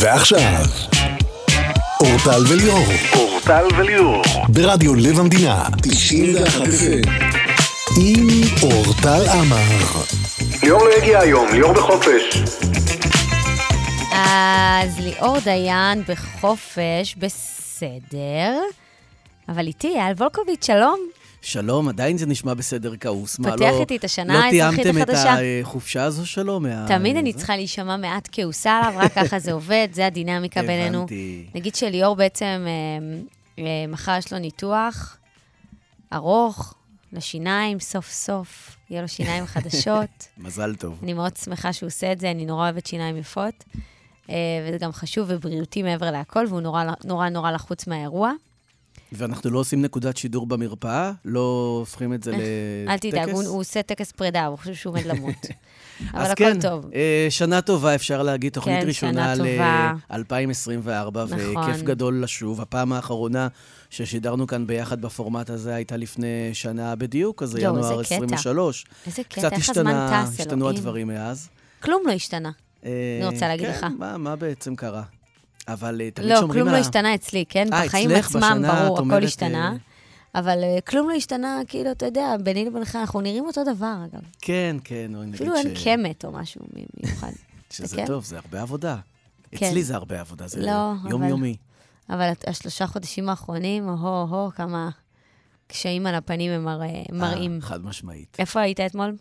ועכשיו, אורטל וליאור. אורטל וליאור. ברדיו לב המדינה, 91 FM. עם אורטל עמר. ליאור לא הגיע היום, ליאור בחופש. אז ליאור דיין בחופש, בסדר. אבל איתי, אייל וולקוביץ', שלום. שלום, עדיין זה נשמע בסדר כעוס. מה, פותח לא- איתי את השנה האזרחית לא תיאמתם את החדשה. החופשה הזו שלו? מה... תמיד אני זה? צריכה להישמע מעט כעוסה עליו, רק ככה זה עובד, זה הדינמיקה בינינו. הבנתי. נגיד שליאור בעצם, אה, אה, מחר יש לו ניתוח ארוך לשיניים, סוף סוף, יהיה לו שיניים חדשות. מזל טוב. אני מאוד שמחה שהוא עושה את זה, אני נורא אוהבת שיניים יפות. אה, וזה גם חשוב ובריאותי מעבר להכל, והוא נורא נורא נורא לחוץ מהאירוע. ואנחנו לא עושים נקודת שידור במרפאה? לא הופכים את זה לטקס? אל תדאג, הוא, הוא עושה טקס פרידה, הוא חושב שהוא עומד למות. אבל אז הכל כן, טוב. אה, שנה טובה, אפשר להגיד, תוכנית כן, ראשונה שנה טובה. ל-2024, נכון. וכיף גדול לשוב. הפעם האחרונה ששידרנו כאן ביחד בפורמט הזה הייתה לפני שנה בדיוק, אז יואו, ינואר איזה קטע. 23. איזה קטע, קצת איך הזמן השתנה, טס, השתנו אלוהים. הדברים מאז. כלום לא השתנה. אה, רוצה להגיד כן, לך. מה, מה בעצם קרה? אבל אה, תמיד לא, שומרים כלום על לא ה- השתנה אצלי, כן? אה, בחיים עצמם, ברור, הכל השתנה. אבל אה, כלום לא השתנה, כאילו, אתה יודע, ביני לבינך, אנחנו נראים אותו דבר, אגב. כן, כן, או נגיד אפילו אין ש... קמת או משהו מיוחד. שזה כן? טוב, זה הרבה עבודה. כן. אצלי זה הרבה עבודה, זה לא, אבל- יומיומי. אבל השלושה חודשים האחרונים, הו-הו, כמה קשיים על הפנים הם מראים. חד משמעית. איפה היית אתמול?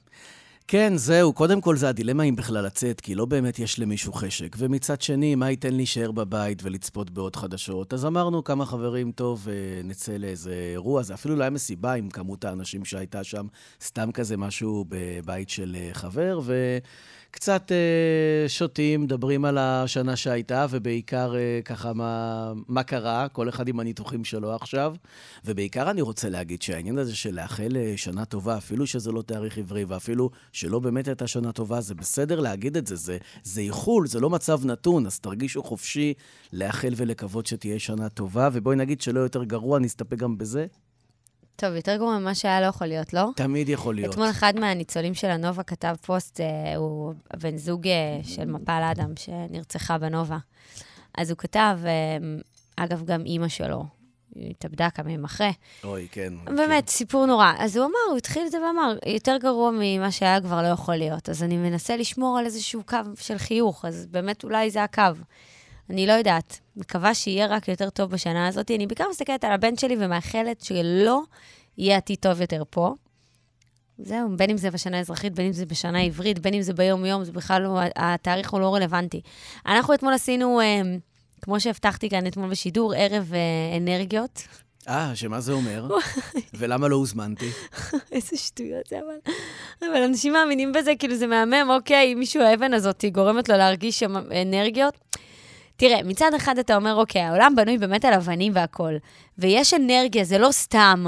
כן, זהו, קודם כל זה הדילמה אם בכלל לצאת, כי לא באמת יש למישהו חשק. ומצד שני, מה ייתן להישאר בבית ולצפות בעוד חדשות? אז אמרנו כמה חברים, טוב, אה, נצא לאיזה אירוע, זה אפילו לא היה מסיבה עם כמות האנשים שהייתה שם, סתם כזה משהו בבית של אה, חבר, וקצת אה, שותים, מדברים על השנה שהייתה, ובעיקר אה, ככה מה, מה קרה, כל אחד עם הניתוחים שלו עכשיו. ובעיקר אני רוצה להגיד שהעניין הזה של לאחל אה, שנה טובה, אפילו שזה לא תאריך עברי, ואפילו שלא באמת הייתה שנה טובה, זה בסדר להגיד את זה, זה, זה איחול, זה לא מצב נתון, אז תרגישו חופשי לאחל ולקוות שתהיה שנה טובה, ובואי נגיד שלא יותר גרוע, נסתפק גם בזה. טוב, יותר גרוע ממה שהיה לא יכול להיות, לא? תמיד יכול להיות. אתמול אחד מהניצולים של הנובה כתב פוסט, אה, הוא בן זוג אה, של מפל אדם שנרצחה בנובה. אז הוא כתב, אה, אגב, גם אימא שלו, היא התאבדה כמה ימים אחרי. אוי, כן. באמת, סיפור נורא. אז הוא אמר, הוא התחיל את זה ואמר, יותר גרוע ממה שהיה כבר לא יכול להיות. אז אני מנסה לשמור על איזשהו קו של חיוך, אז באמת אולי זה הקו. אני לא יודעת. מקווה שיהיה רק יותר טוב בשנה הזאת. אני בעיקר מסתכלת על הבן שלי ומאחלת שלא יהיה עתיד טוב יותר פה. זהו, בין אם זה בשנה האזרחית, בין אם זה בשנה העברית, בין אם זה ביום-יום, זה בכלל לא, התאריך הוא לא רלוונטי. אנחנו אתמול עשינו, אה, כמו שהבטחתי כאן אתמול בשידור, ערב אה, אנרגיות. אה, שמה זה אומר? ולמה לא הוזמנתי? איזה שטויות זה, אבל... אבל אנשים מאמינים בזה, כאילו זה מהמם, אוקיי, אם מישהו האבן הזאת גורמת לו להרגיש אנרגיות. תראה, מצד אחד אתה אומר, אוקיי, העולם בנוי באמת על אבנים והכול, ויש אנרגיה, זה לא סתם.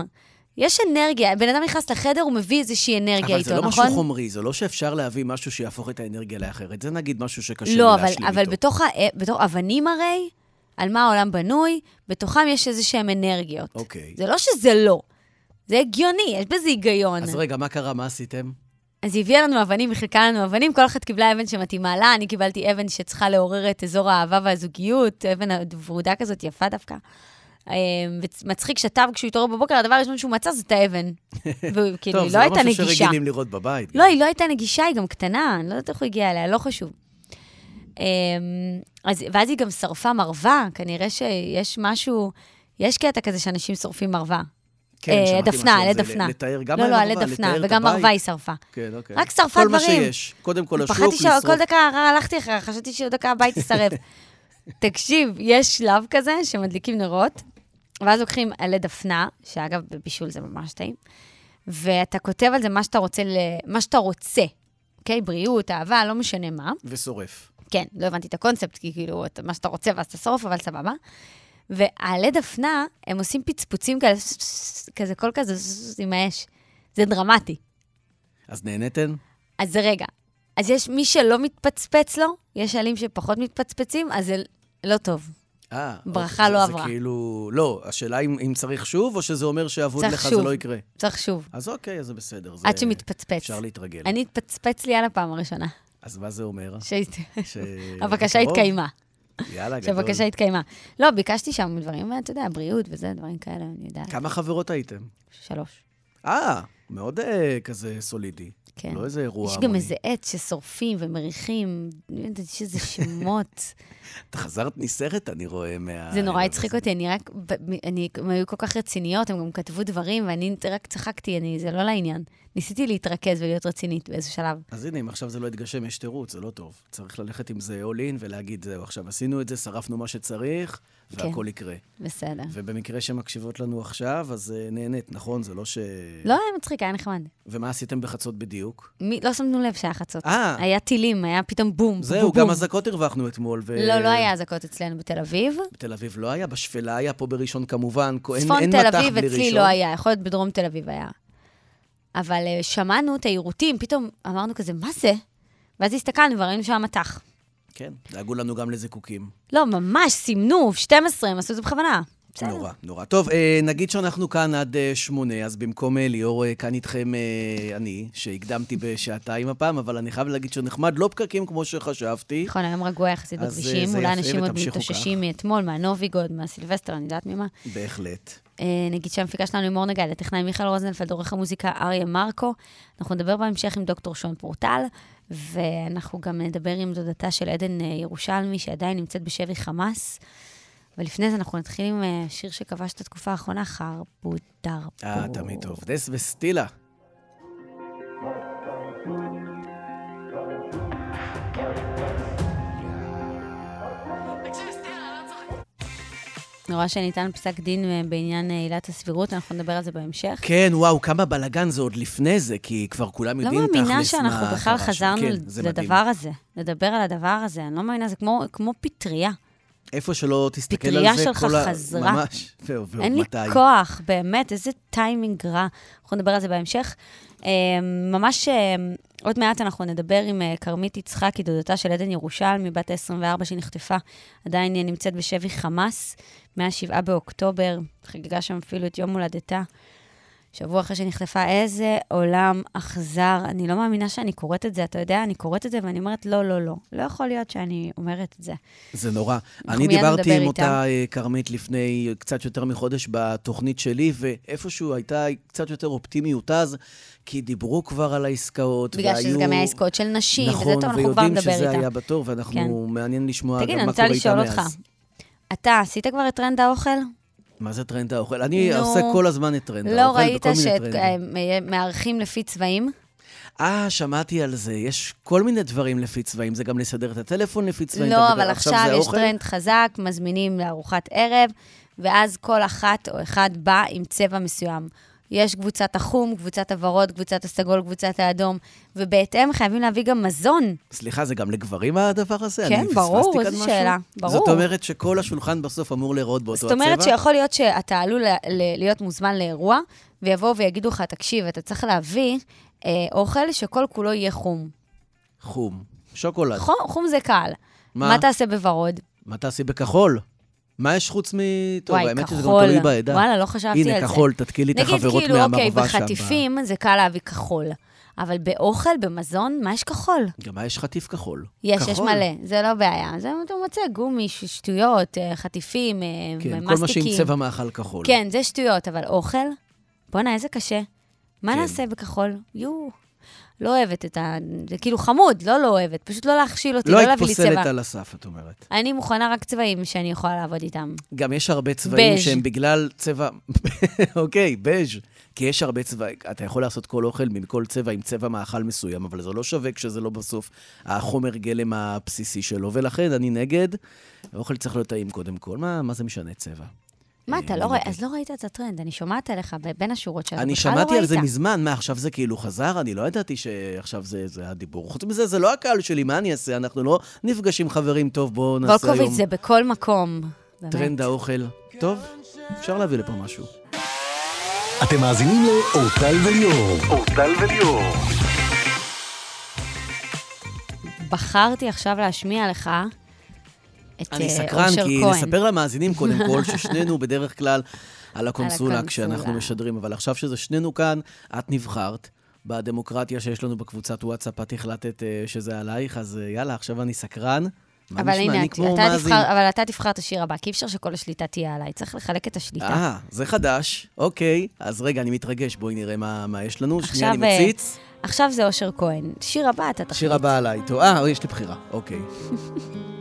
יש אנרגיה, בן אדם נכנס לחדר, הוא מביא איזושהי אנרגיה אבל איתו, זה לא נכון? משהו חומרי, זה לא שאפשר להביא משהו שיהפוך את האנרגיה לאחרת. זה נגיד משהו שקשה לא, אבל, להשלים אבל איתו. בתוך, ה, בתוך אבנים הרי, על מה העולם בנוי, בתוכם יש איזה שהן אנרגיות. אוקיי. זה לא שזה לא, זה הגיוני, יש בזה היגיון. אז רגע, מה קרה? מה עשיתם? אז היא הביאה לנו אבנים, היא חילקה לנו אבנים, כל אחת קיבלה אבן שמתאימה לה, אני קיבלתי אבן שצריכה לעורר את אזור האהבה והזוגיות, אבן ורודה כזאת יפה דווקא. אה, ומצחיק שטב, כשהוא התעורר בבוקר, הדבר הראשון שהוא מצא זה את האבן. וכאילו, טוב, היא זה לא לא הייתה משהו נגישה. שרגילים לראות בבית. לא, היא לא הייתה נגישה, היא גם קטנה, אני לא יודעת איך הוא הגיע אליה, לא חשוב. אז, ואז היא גם שרפה מרווה, כנראה שיש משהו, יש קטע כזה שאנשים שורפים מרווה. כן, אה, שמעתי דפנה, משהו על עלי זה, דפנה. לתאר גם לא, לא, על עלי דפנה, וגם. מרווה היא שרפה. כן, אוקיי. רק שרפה כל מה דברים. שיש. קודם כל פחדתי לשרוף. שכל דקה הלכתי אחריה, חשבתי שעוד דקה הבית יישרף. תקשיב, יש שלב כזה שמדליקים נרות, ואז לוקחים עלי דפנה, שאגב, בבישול זה ממש טעים, ואתה כותב על זה מה שאתה רוצה. מה שאתה רוצה, אוקיי? בריאות, אהבה, לא משנה מה. ושורף. כן, לא הבנתי את הקונספט, כי כאילו, מה שאתה רוצה ואז אתה שורף, אבל סבבה. ועלי דפנה, הם עושים פצפוצים כאלה, כזה, קול כזה, עם האש. זה דרמטי. אז נהניתן? אז זה רגע. אז יש מי שלא מתפצפץ לו, יש עלים שפחות מתפצפצים, אז זה לא טוב. אה. ברכה אוקיי, לא זה- עברה. זה כאילו... לא, השאלה אם אם צריך שוב, או שזה אומר שאבוד לך זה שוב. לא יקרה. צריך שוב, אז אוקיי, אז זה בסדר. זה- עד שמתפצפץ. אפשר להתרגל. אני התפצפץ לי על הפעם הראשונה. אז מה זה אומר? שהת- ש- הבקשה? התקיימה. יאללה, גדול. שהבקשה התקיימה. לא, ביקשתי שם דברים, אתה יודע, בריאות וזה, דברים כאלה, אני יודעת. כמה חברות הייתם? שלוש. אה, מאוד אה, כזה סולידי. כן. לא איזה אירוע יש גם. איזה עץ ששורפים ומריחים, אני יודעת, יש איזה שמות. את חזרת מסרט, אני רואה, מה... זה נורא הצחיק אותי, אני רק, אני, הם היו כל כך רציניות, הם גם כתבו דברים, ואני רק צחקתי, אני, זה לא לעניין. ניסיתי להתרכז ולהיות רצינית באיזשהו שלב. אז הנה, אם עכשיו זה לא יתגשם, יש תירוץ, זה לא טוב. צריך ללכת עם זה all in ולהגיד, זהו, עכשיו עשינו את זה, שרפנו מה שצריך, והכל יקרה. בסדר. ובמקרה שמקשיבות לנו עכשיו, אז uh, נהנית, נכון? זה לא ש... לא היה מצחיק, היה נחמד. ומה עשיתם בחצות בדיוק? מי, לא שמנו לב שהיה חצות. אה. היה טילים, היה פתאום בום, זהו, בום, גם בום. אזעקות הרווחנו אתמול. ו... לא, לא היה אזעקות אצלנו בתל אביב. בתל אביב לא היה, בשפלה היה, פה בראשון כמובן. צפון אין תל אביב אצלי. לא היה, יכול להיות בדרום תל אביב היה. אבל אה, שמענו את היירוטים, פתאום אמרנו כזה, מה זה? ואז הסתכלנו וראינו שהיה מטח. כן, דאגו לנו גם לזיקוקים. לא, ממש, סימנו, 12, הם עשו את זה בכוונה. בסדר. נורא, נורא. טוב, אה, נגיד שאנחנו כאן עד אה, שמונה, אז במקום אה, ליאור, כאן איתכם אני, שהקדמתי בשעתיים הפעם, אבל אני חייב להגיד שנחמד, לא פקקים כמו שחשבתי. נכון, היום רגוע יחסית בכבישים, אולי אנשים עוד מתאוששים מאתמול, מהנוביגוד, מהסילבסטר, אני יודעת ממה. בהחלט. נגיד שהמפיקה שלנו לימור נגל, הטכנאי מיכאל רוזנפלד, עורך המוזיקה אריה מרקו. אנחנו נדבר בהמשך עם דוקטור שון פורטל, ואנחנו גם נדבר עם דודתה של עדן ירושלמי, שעדיין נמצאת בשבי חמאס. ולפני זה אנחנו נתחיל עם אה, שיר שכבש את התקופה האחרונה, חרבו דרבו. אה, תמיד טוב. דס וסטילה. אני רואה שניתן פסק דין אה, בעניין אה, עילת הסבירות, אנחנו נדבר על זה בהמשך. כן, וואו, כמה בלאגן זה עוד לפני זה, כי כבר כולם לא יודעים תכלס מה מאמינה שאנחנו בכלל. חזרנו כן, זה מדהים. לדבר הזה, לדבר על הדבר הזה. אני לא מאמינה, זה כמו, כמו פטריה. איפה שלא תסתכל על זה, פטריה שלך כל ה... חזרה. ממש. ועוד ועוד אין לי מתי. כוח, באמת, איזה טיימינג רע. אנחנו נדבר על זה בהמשך. אה, ממש אה, עוד מעט אנחנו נדבר עם אה, כרמית יצחקי, דודתה של עדן ירושלמי, בת ה-24 שנחטפה, עדיין נמצאת בשבי חמאס, מ-7 באוקטובר, חגגה שם אפילו את יום הולדתה. שבוע אחרי שנחטפה, איזה עולם אכזר. אני לא מאמינה שאני קוראת את זה, אתה יודע, אני קוראת את זה ואני אומרת, לא, לא, לא. לא יכול להיות שאני אומרת את זה. זה נורא. אני דיברתי עם איתם. אותה אה, כרמית לפני קצת יותר מחודש בתוכנית שלי, ואיפשהו הייתה קצת יותר אופטימיות אז, כי דיברו כבר על העסקאות, בגלל שזה והיו- גם היה עסקאות של נשים, וזה נכון, טוב, אנחנו כבר ויודעים נדבר שזה איתה. היה בתור, ואנחנו, מעניין לשמוע תגיד, גם אני מה רוצה קורה איתה לשאול מאז. אותך, אתה עשית כבר את טרנד האוכל? מה זה טרנד האוכל? אני נו, עושה כל הזמן את טרנד לא האוכל, ראית בכל מיני טרנדים. שמארחים לפי צבעים? אה, שמעתי על זה. יש כל מיני דברים לפי צבעים. זה גם לסדר את הטלפון לפי צבעים. לא, אבל עכשיו זה יש? טרנד חזק, מזמינים לארוחת ערב, ואז כל אחת או אחד בא עם צבע מסוים. יש קבוצת החום, קבוצת הוורוד, קבוצת הסגול, קבוצת האדום, ובהתאם חייבים להביא גם מזון. סליחה, זה גם לגברים הדבר הזה? כן, ברור, איזו? שאלה. ברור. זאת אומרת שכל השולחן בסוף אמור להיראות באותו זאת הצבע? אומרת שיכול להיות שאתה עלול להיות מוזמן לאירוע, ויבואו ויגידו לך, תקשיב, אתה צריך להביא אה, אוכל שכל כולו יהיה חום. חום. שוקולד. חום, חום זה קל. מה? מה תעשה בוורוד? מה תעשי בכחול? מה יש חוץ מ... טוב, וואי, האמת שזה גם כחול. תלוי בעדה. וואלה, לא חשבתי על הנה, זה. כחול, תתקילי את נגיד החברות כאילו, אוקיי, מהמרווה שם. ב- בחטיפים זה קל להביא כחול, אבל באוכל, במזון, מה יש כחול? גם מה יש חטיף כחול? יש, כחול. יש מלא, זה לא בעיה. זה אתה מוצא גומי, שטויות, אה, חטיפים, אה, כן, מסטיקים. כל מה שעם צבע מאכל כחול. כן, זה שטויות, אבל אוכל? בואנה, איזה קשה. מה כן. נעשה בכחול? יואו. לא אוהבת את ה... זה כאילו חמוד, לא לא אוהבת, פשוט לא להכשיל אותי, לא לא היית להביא לי פוסלת צבע. על הסף, את אומרת. אני מוכנה רק צבעים שאני יכולה לעבוד איתם. גם יש הרבה צבעים בז'. שהם בגלל צבע... אוקיי, בז'. כי יש הרבה צבעים. אתה יכול לעשות כל אוכל מכל צבע עם צבע מאכל מסוים, אבל זה לא שווה כשזה לא בסוף החומר גלם הבסיסי שלו, ולכן אני נגד. האוכל צריך להיות טעים קודם כל. מה, מה זה משנה צבע? מה, אה, אתה לא רואה? נגד. אז לא ראית את הטרנד, אני שומעת עליך בין השורות שאתה אני לא שמעתי על זה. מזמן, מה, עכשיו זה כאילו חזר? אני לא ידעתי שעכשיו זה, זה הדיבור. חוץ מזה, זה לא הקהל שלי, מה אני אעשה? אנחנו לא נפגשים חברים, טוב, בואו נעשה היום וולקוביץ' זה בכל מקום. באמת. טרנד האוכל. טוב, אפשר להביא לפה משהו. אתם מאזינים לאורטל וליאור. אורטל וליאור. בחרתי עכשיו להשמיע לך את אני אה, סקרן, אושר כי כהן. נספר למאזינים קודם כל ששנינו בדרך כלל על הקונסולה. כשאנחנו משדרים, אבל עכשיו שזה שנינו כאן, את נבחרת. בדמוקרטיה שיש לנו בקבוצת וואטסאפ, את החלטת אה, שזה עלייך, אז אה, יאללה, עכשיו אני סקרן. אבל? הנה, אני כמו אתה מאזין. תבחר, אבל אתה תבחר את השיר הבא, כי אי אפשר שכל השליטה תהיה עליי, צריך לחלק את השליטה. אה, זה חדש, אוקיי. אז רגע, אני מתרגש, בואי נראה מה, מה יש לנו. שנייה, עכשיו, אני אה, מציץ. עכשיו זה אושר כהן. שיר הבא אתה תחליט. שיר הבא עליי. טוב, אה, יש לי בחירה, אוקיי.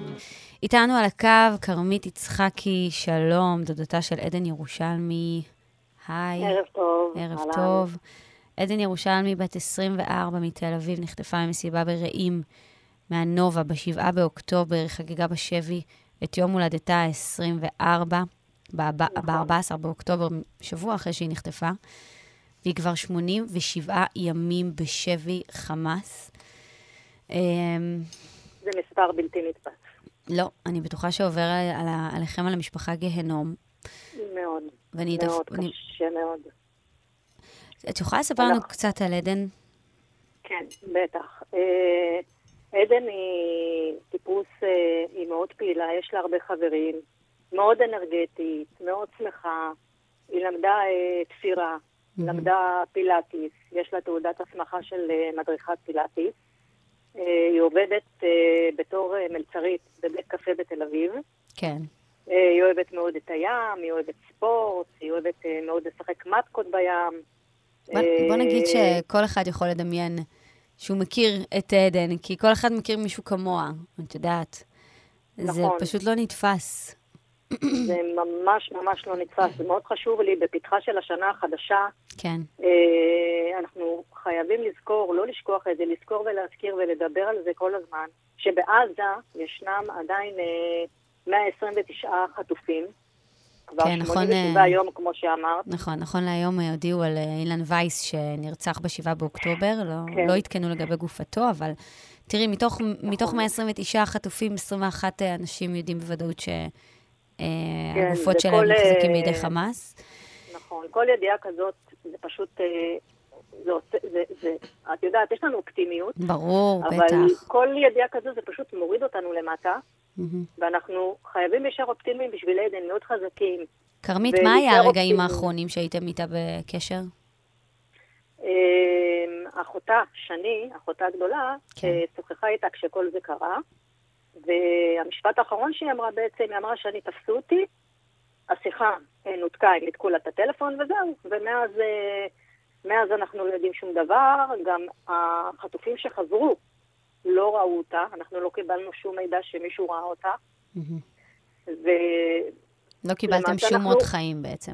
איתנו על הקו, כרמית יצחקי, שלום, דודתה של עדן ירושלמי. היי. ערב טוב. ערב אהלן. טוב. עדן ירושלמי, בת 24 מתל אביב, נחטפה ממסיבה ברעים מהנובה ב-7 באוקטובר, חגגה בשבי את יום הולדתה ה-24, ב-14 באוקטובר, שבוע אחרי שהיא נחטפה, והיא כבר 87 ימים בשבי חמאס. אמ, זה מספר בלתי נתפס. לא, אני בטוחה שעובר על, על, עליכם, על המשפחה, גיהנום. מאוד. ואני מאוד. אני- קשה מאוד. את יכולה לספר לנו קצת על עדן? כן, בטח. אה, עדן היא טיפוס, אה, היא מאוד פעילה, יש לה הרבה חברים, מאוד אנרגטית, מאוד שמחה. היא למדה אה, תפירה, למדה פילאטיס, יש לה תעודת הסמכה של אה, מדריכת פילאטיס. אה, היא עובדת אה, בתור אה, מלצרית בבית קפה בתל אביב. כן. היא אוהבת מאוד את הים, היא אוהבת ספורט, היא אוהבת מאוד לשחק מתקות בים. בוא, בוא נגיד שכל אחד יכול לדמיין שהוא מכיר את עדן, כי כל אחד מכיר מישהו כמוה, את יודעת. זה נכון. פשוט לא נתפס. זה ממש ממש לא נתפס. זה מאוד חשוב לי, בפתחה של השנה החדשה, כן, אה, אנחנו חייבים לזכור, לא לשכוח את זה, לזכור ולהזכיר ולדבר על זה כל הזמן, שבעזה ישנם עדיין אה, 129 חטופים. כבר כן, נכון, 87 אה, יום, כמו שאמרת. נכון, נכון להיום אה, הודיעו על אה, אילן וייס שנרצח ב-7 באוקטובר, לא, כן. לא עדכנו לגבי גופתו, אבל תראי, מתוך, נכון. מתוך 129 חטופים, 21 אנשים יודעים בוודאות כן, שהגופות שלהם וכל, מוחזקים אה, בידי חמאס. נכון, כל ידיעה כזאת, זה פשוט, אה, זה זה, זה, את יודעת, יש לנו אופטימיות, ברור, אבל בטח. כל ידיעה כזאת זה פשוט מוריד אותנו למטה, מהמם. ואנחנו חייבים להישאר אופטימיים בשביל עדן, להיות חזקים. כרמית, מה היה הרגעים אופטימיים. האחרונים שהייתם איתה בקשר? אה, אחותה, שני, אחותה הגדולה, כן. אה, שוחחה איתה כשכל זה קרה, והמשפט האחרון שהיא אמרה בעצם, היא אמרה שאני תפסו אותי, השיחה אה, נותקה, הם ניתקו לה את הטלפון וזהו, ומאז אה, מאז אנחנו לא יודעים שום דבר, גם החטופים שחזרו לא ראו אותה, אנחנו לא קיבלנו שום מידע שמישהו ראה אותה. ושום לא קיבלתם שום אנחנו- עוד חיים בעצם.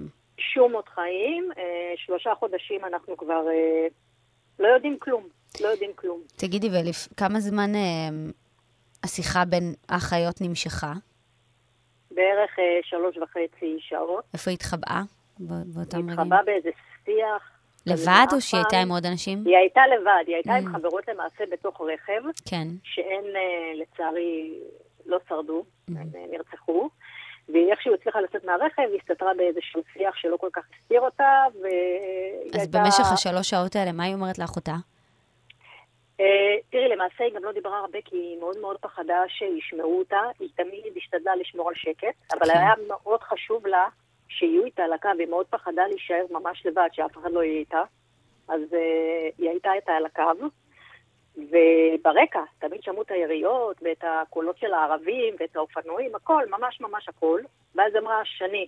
עוד חיים, אה, שלושה חודשים אנחנו כבר לא יודעים כלום, לא יודעים כלום. תגידי, וכמה זמן אה, השיחה בין האחיות נמשכה? בערך אה, שלוש וחצי שעות. איפה היא התחבאה באותם רגעים? התחבאה באיזה שיח. לבד או. שהיא הייתה עם עוד אנשים? היא הייתה לבד, היא הייתה Mm. עם חברות למעשה בתוך רכב, כן. שהן אה, לצערי לא שרדו, Mm. הן אה, נרצחו. והיא איכשהו הצליחה לצאת מהרכב, היא הסתתרה באיזשהו שיח שלא כל כך הסתיר אותה, והיא אז הייתה... במשך השלוש שעות האלה, מה היא אומרת לאחותה? אה, תראי, למעשה היא גם לא דיברה הרבה, כי היא מאוד מאוד פחדה שישמעו אותה. היא תמיד השתדלה לשמור על שקט, אבל כן. היה מאוד חשוב לה שיהיו איתה על הקו, היא מאוד פחדה להישאר ממש לבד, שאף אחד לא יהיה איתה. אז אה, היא הייתה איתה על הקו, וברקע תמיד שמעו את היריות, ואת הקולות של הערבים, ואת האופנועים, הכל, ממש ממש הכל. ואז אמרה, שני,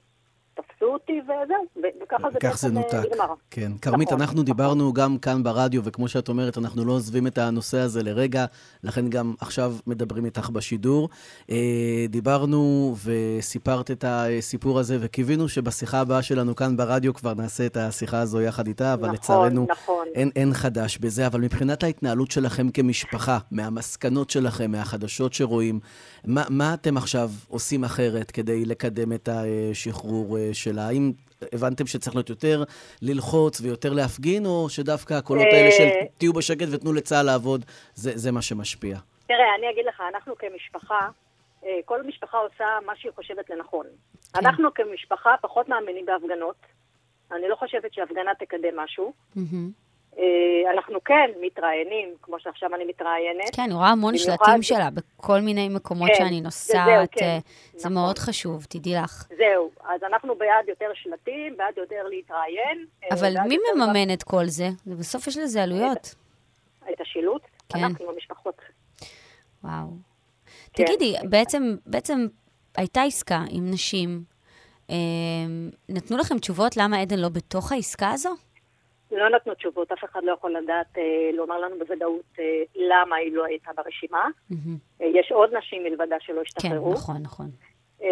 תפסו אותי, וזהו, וככה זה אה, נותק. נגמר. כן. כרמית, נכון, אנחנו נכון. דיברנו גם כאן ברדיו, וכמו שאת אומרת, אנחנו לא עוזבים את הנושא הזה לרגע, לכן גם עכשיו מדברים איתך בשידור. אה, דיברנו וסיפרת את הסיפור הזה, וקיווינו שבשיחה הבאה שלנו כאן ברדיו כבר נעשה את השיחה הזו יחד איתה, אבל נכון, לצערנו נכון. אין, אין חדש בזה. אבל מבחינת ההתנהלות שלכם כמשפחה, מהמסקנות שלכם, מהחדשות שרואים, מה, מה אתם עכשיו עושים אחרת כדי לקדם את השחרור שלה? האם הבנתם שצריך להיות יותר ללחוץ ויותר להפגין, או שדווקא הקולות אה, האלה של תהיו בשקט ותנו לצה"ל לעבוד, זה, זה מה שמשפיע? תראה, אני אגיד לך, אנחנו כמשפחה, אה, כל משפחה עושה מה שהיא חושבת לנכון. כן. אנחנו כמשפחה פחות מאמינים בהפגנות. אני לא חושבת שהפגנה תקדם משהו. מהמם. אה, אנחנו כן מתראיינים, כמו שעכשיו אני מתראיינת. כן, אני רואה המון במיוחד- שלטים שלה בכל מיני מקומות כן, שאני נוסעת. זהו, כן, אה, זה נכון. מאוד חשוב, תדעי לך. זהו, אז אנחנו בעד יותר שלטים, בעד יותר להתראיין. אה, אבל מי מממן את כל זה? בסוף יש לזה עלויות. את השילוט? כן. אנחנו המשפחות. וואו. תגידי, בעצם, בעצם הייתה עסקה עם נשים, נתנו לכם תשובות למה עדן לא בתוך העסקה הזו? לא נתנו תשובות, אף אחד לא יכול לדעת, אה, לומר לנו בוודאות אה, למה היא לא הייתה ברשימה. מהמם. אה, יש עוד נשים מלבדה שלא כן, השתחררו. נכון, נכון. אה,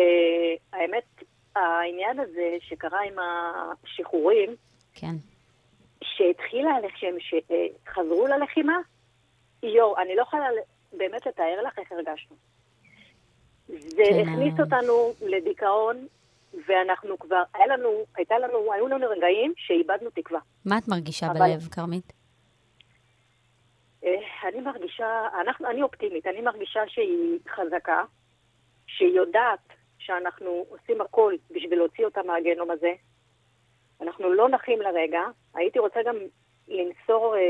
האמת, העניין הזה שקרה עם השחרורים, כן. שהתחילה, שהם ש- אה, חזרו ללחימה, יואו, אני לא יכולה באמת לתאר לך איך הרגשנו. זה כן, הכניס אה. אותנו לדיכאון, ואנחנו כבר, היה לנו, הייתה לנו, היו לנו רגעים שאיבדנו תקווה. מה את מרגישה אבל- בלב, כרמית? אה, אני מרגישה, אנחנו, אני אופטימית, אני מרגישה שהיא חזקה, שהיא יודעת שאנחנו עושים הכל בשביל להוציא אותה מהגיהנום הזה. אנחנו לא נחים לרגע. הייתי רוצה גם למסור אה,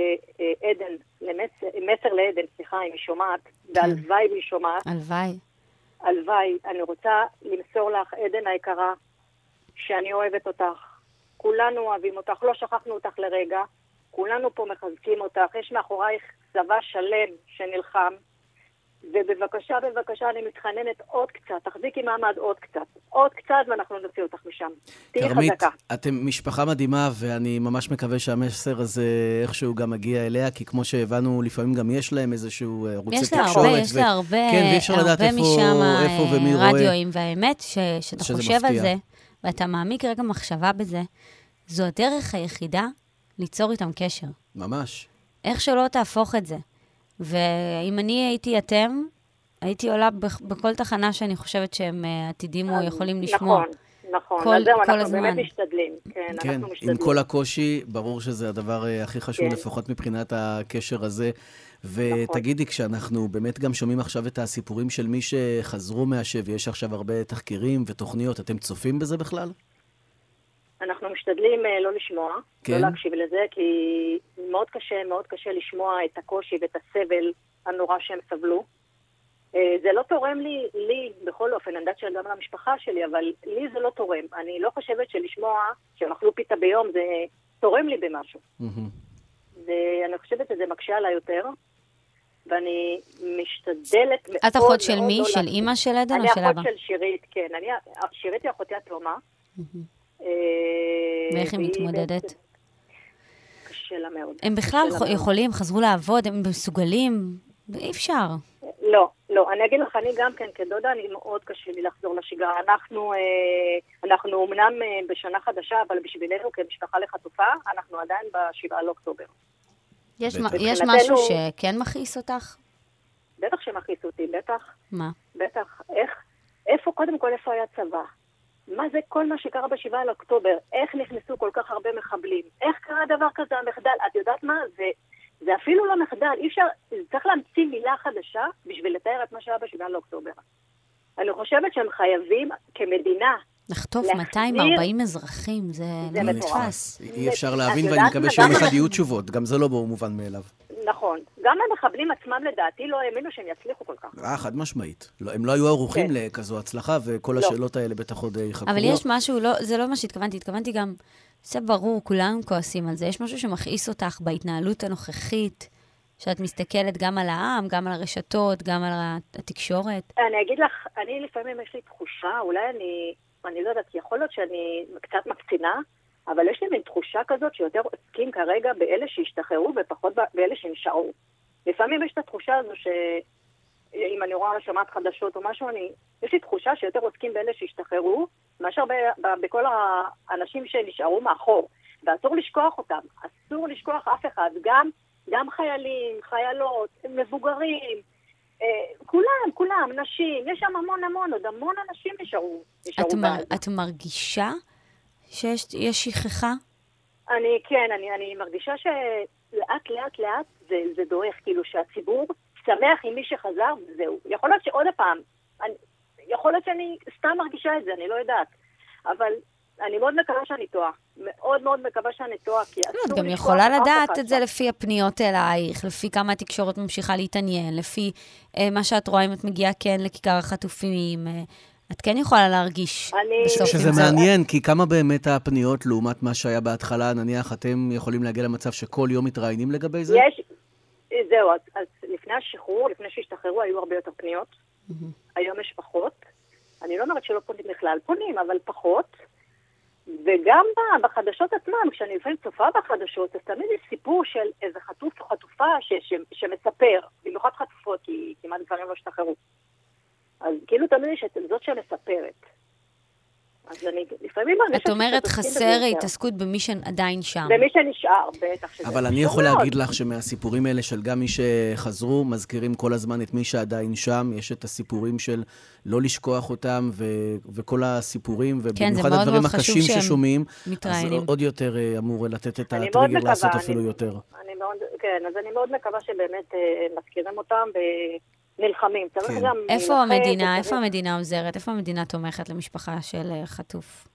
אה, עדן, למס, מסר לעדן, סליחה, אם היא שומעת, והלוואי והיא שומעת, הלוואי. הלוואי, אני רוצה למסור לך, עדן היקרה, שאני אוהבת אותך. כולנו אוהבים אותך, לא שכחנו אותך לרגע. כולנו פה מחזקים אותך. יש מאחורייך צבא שלם שנלחם. ובבקשה, בבקשה, אני מתחננת עוד קצת, תחזיקי מעמד עוד קצת. עוד קצת ואנחנו נוציא אותך משם. תהיי כרמית, חזקה. אתם משפחה מדהימה, ואני ממש מקווה שהמסר הזה איכשהו גם מגיע אליה, כי כמו שהבנו, לפעמים גם יש להם איזשהו אה, ערוצי יש לה תקשורת. הרבה, יש לה הרבה, כן, ואי אפשר לדעת איפה, איפה ומי רואה. רדיואים, והאמת, ש, שאתה שזה חושב מפתיע. על זה, ואתה מעמיק רגע מחשבה בזה, זו הדרך היחידה ליצור איתם קשר. ממש. איך שלא תהפוך את זה. ואם אני הייתי אתם, הייתי עולה בכ- בכל תחנה שאני חושבת שהם אה, עתידים או יכולים לשמוע. נכון, נכון. כל- אז זהו, כל אנחנו הזמן. באמת משתדלים. כן, כן, אנחנו עם משתדלים. כל הקושי, ברור שזה הדבר אה, הכי חשוב, כן. לפחות מבחינת הקשר הזה. נכון. ותגידי, כשאנחנו באמת גם שומעים עכשיו את הסיפורים של מי שחזרו מהשבי, יש עכשיו הרבה תחקירים ותוכניות, אתם צופים בזה בכלל? אנחנו משתדלים אה, לא לשמוע, כן. לא להקשיב לזה, כי מאוד קשה, מאוד קשה לשמוע את הקושי ואת הסבל הנורא שהם סבלו. אה, זה לא תורם לי, לי בכל אופן, אני יודעת שגם למשפחה שלי, אבל לי זה לא תורם. אני לא חושבת שלשמוע שהם אכלו פיתה ביום זה תורם לי במשהו. ואני חושבת שזה מקשה עליי יותר, ואני משתדלת מאוד את אחות של מאוד מי? לא של. אימא של עדן או אני של אבא? אחות של שירית, כן. אני, שירית היא אחותי התאומה. אה, ואיך היא מתמודדת? קשה לה מאוד. הם בכלל מאוד. יכולים, חזרו לעבוד, הם מסוגלים? אי אפשר. לא, לא. אני אגיד לך, אני גם כן, כדודה, אני מאוד קשה לי לחזור לשגרה. אנחנו, אה, אנחנו אומנם אה, בשנה חדשה, אבל בשבילנו כמשפחה לחטופה, אנחנו עדיין בשבעה לאוקטובר. יש, יש משהו שכן מכעיס אותך? בטח שמכעיס אותי, בטח. מה? בטח. איך, איפה, קודם כל, איפה היה צבא? מה זה כל מה שקרה בשבעה לאוקטובר? איך נכנסו כל כך הרבה מחבלים? איך קרה דבר כזה, המחדל? את יודעת מה? זה, זה אפילו לא מחדל, אי אפשר, צריך להמציא מילה חדשה בשביל לתאר את מה שהיה בשבעה לאוקטובר. אני חושבת שהם חייבים, כמדינה, לחטוף להחזיר- 240 אזרחים, זה זה לא. נתפס. אי אפשר את להבין, ואני מקווה? שיום גם אחד יהיו תשובות, גם זה לא מובן מאליו. נכון. גם המחבלים עצמם לדעתי לא האמינו שהם יצליחו כל כך. אה, חד משמעית. לא, הם לא היו ערוכים כן. לכזו הצלחה, וכל לא. השאלות האלה בטח עוד אה, יחכו. אבל. יש משהו, לא, זה לא מה שהתכוונתי, התכוונתי גם, זה ברור, כולנו כועסים על זה. יש משהו שמכעיס אותך בהתנהלות הנוכחית, שאת מסתכלת גם על העם, גם על הרשתות, גם על התקשורת. אני אגיד לך, אני לפעמים יש לי תחושה, אולי אני, אני לא יודעת, יכול להיות שאני קצת מקצינה, אבל יש לי מין תחושה כזאת שיותר עוסקים כרגע באלה שהשתחררו ופחות באלה שנשארו. לפעמים יש את התחושה הזו שאם אני רואה שומעת חדשות או משהו, אני, יש לי תחושה שיותר עוסקים באלה שהשתחררו, מאשר ב, ב, בכל האנשים שנשארו מאחור. ואסור לשכוח אותם, אסור לשכוח אף אחד, גם, גם חיילים, חיילות, מבוגרים, אה, כולם, כולם, נשים, יש שם המון המון, עוד המון אנשים נשארו, נשארו את, מר. את מרגישה שיש יש שכחה? אני, כן, אני, אני מרגישה שלאט לאט לאט זה, זה דועך, כאילו שהציבור שמח עם מי שחזר, וזהו. יכול להיות שעוד פעם, אני, יכול להיות שאני סתם מרגישה את זה, אני לא יודעת. אבל אני מאוד מקווה שאני טועה. מאוד מאוד מקווה שאני טועה, כי לא, אסור את לשכוח גם יכולה לדעת את זה. לפי הפניות אלייך, לפי כמה התקשורת ממשיכה להתעניין, לפי אה, מה שאת רואה אם את מגיעה כן לכיכר החטופים. אה, את כן יכולה להרגיש אני- בסוף שזה זה. מעניין, כי כמה באמת הפניות לעומת מה שהיה בהתחלה, נניח אתם יכולים להגיע למצב שכל יום מתראיינים לגבי זה? יש, זהו, אז, אז לפני השחרור, לפני שהשתחררו, היו הרבה יותר פניות. היום יש פחות. אני לא אומרת שלא פונים בכלל, פונים, אבל פחות. וגם בחדשות עצמם, כשאני לפעמים צופה בחדשות, אז תמיד יש סיפור של איזה חטוף או חטופה ש, ש, שמספר, במיוחד חטופות, כי כמעט דברים לא השתחררו. אז כאילו תמיד יש את זאת שמספרת. אז אני לפעמים מרגישה את אומרת חסר. התעסקות במי שעדיין שם. במי שנשאר, בטח שזה אבל אני יכול. להגיד לך שמהסיפורים האלה של גם מי שחזרו, מזכירים כל הזמן את מי שעדיין שם. יש את הסיפורים של לא לשכוח אותם, ו- וכל הסיפורים, כן, זה ובמיוחד מאוד הדברים מאוד חשוב הקשים שהם ששומעים, אז מתראיינים. עוד יותר אה, אמור לתת את הטריגר לעשות אני- אפילו יותר. אני מאוד, כן, אז אני מאוד מקווה שבאמת אה, מזכירים אותם ונלחמים. צריך כן. גם... איפה המדינה, איפה המדינה עוזרת? איפה המדינה תומכת למשפחה של אה, חטוף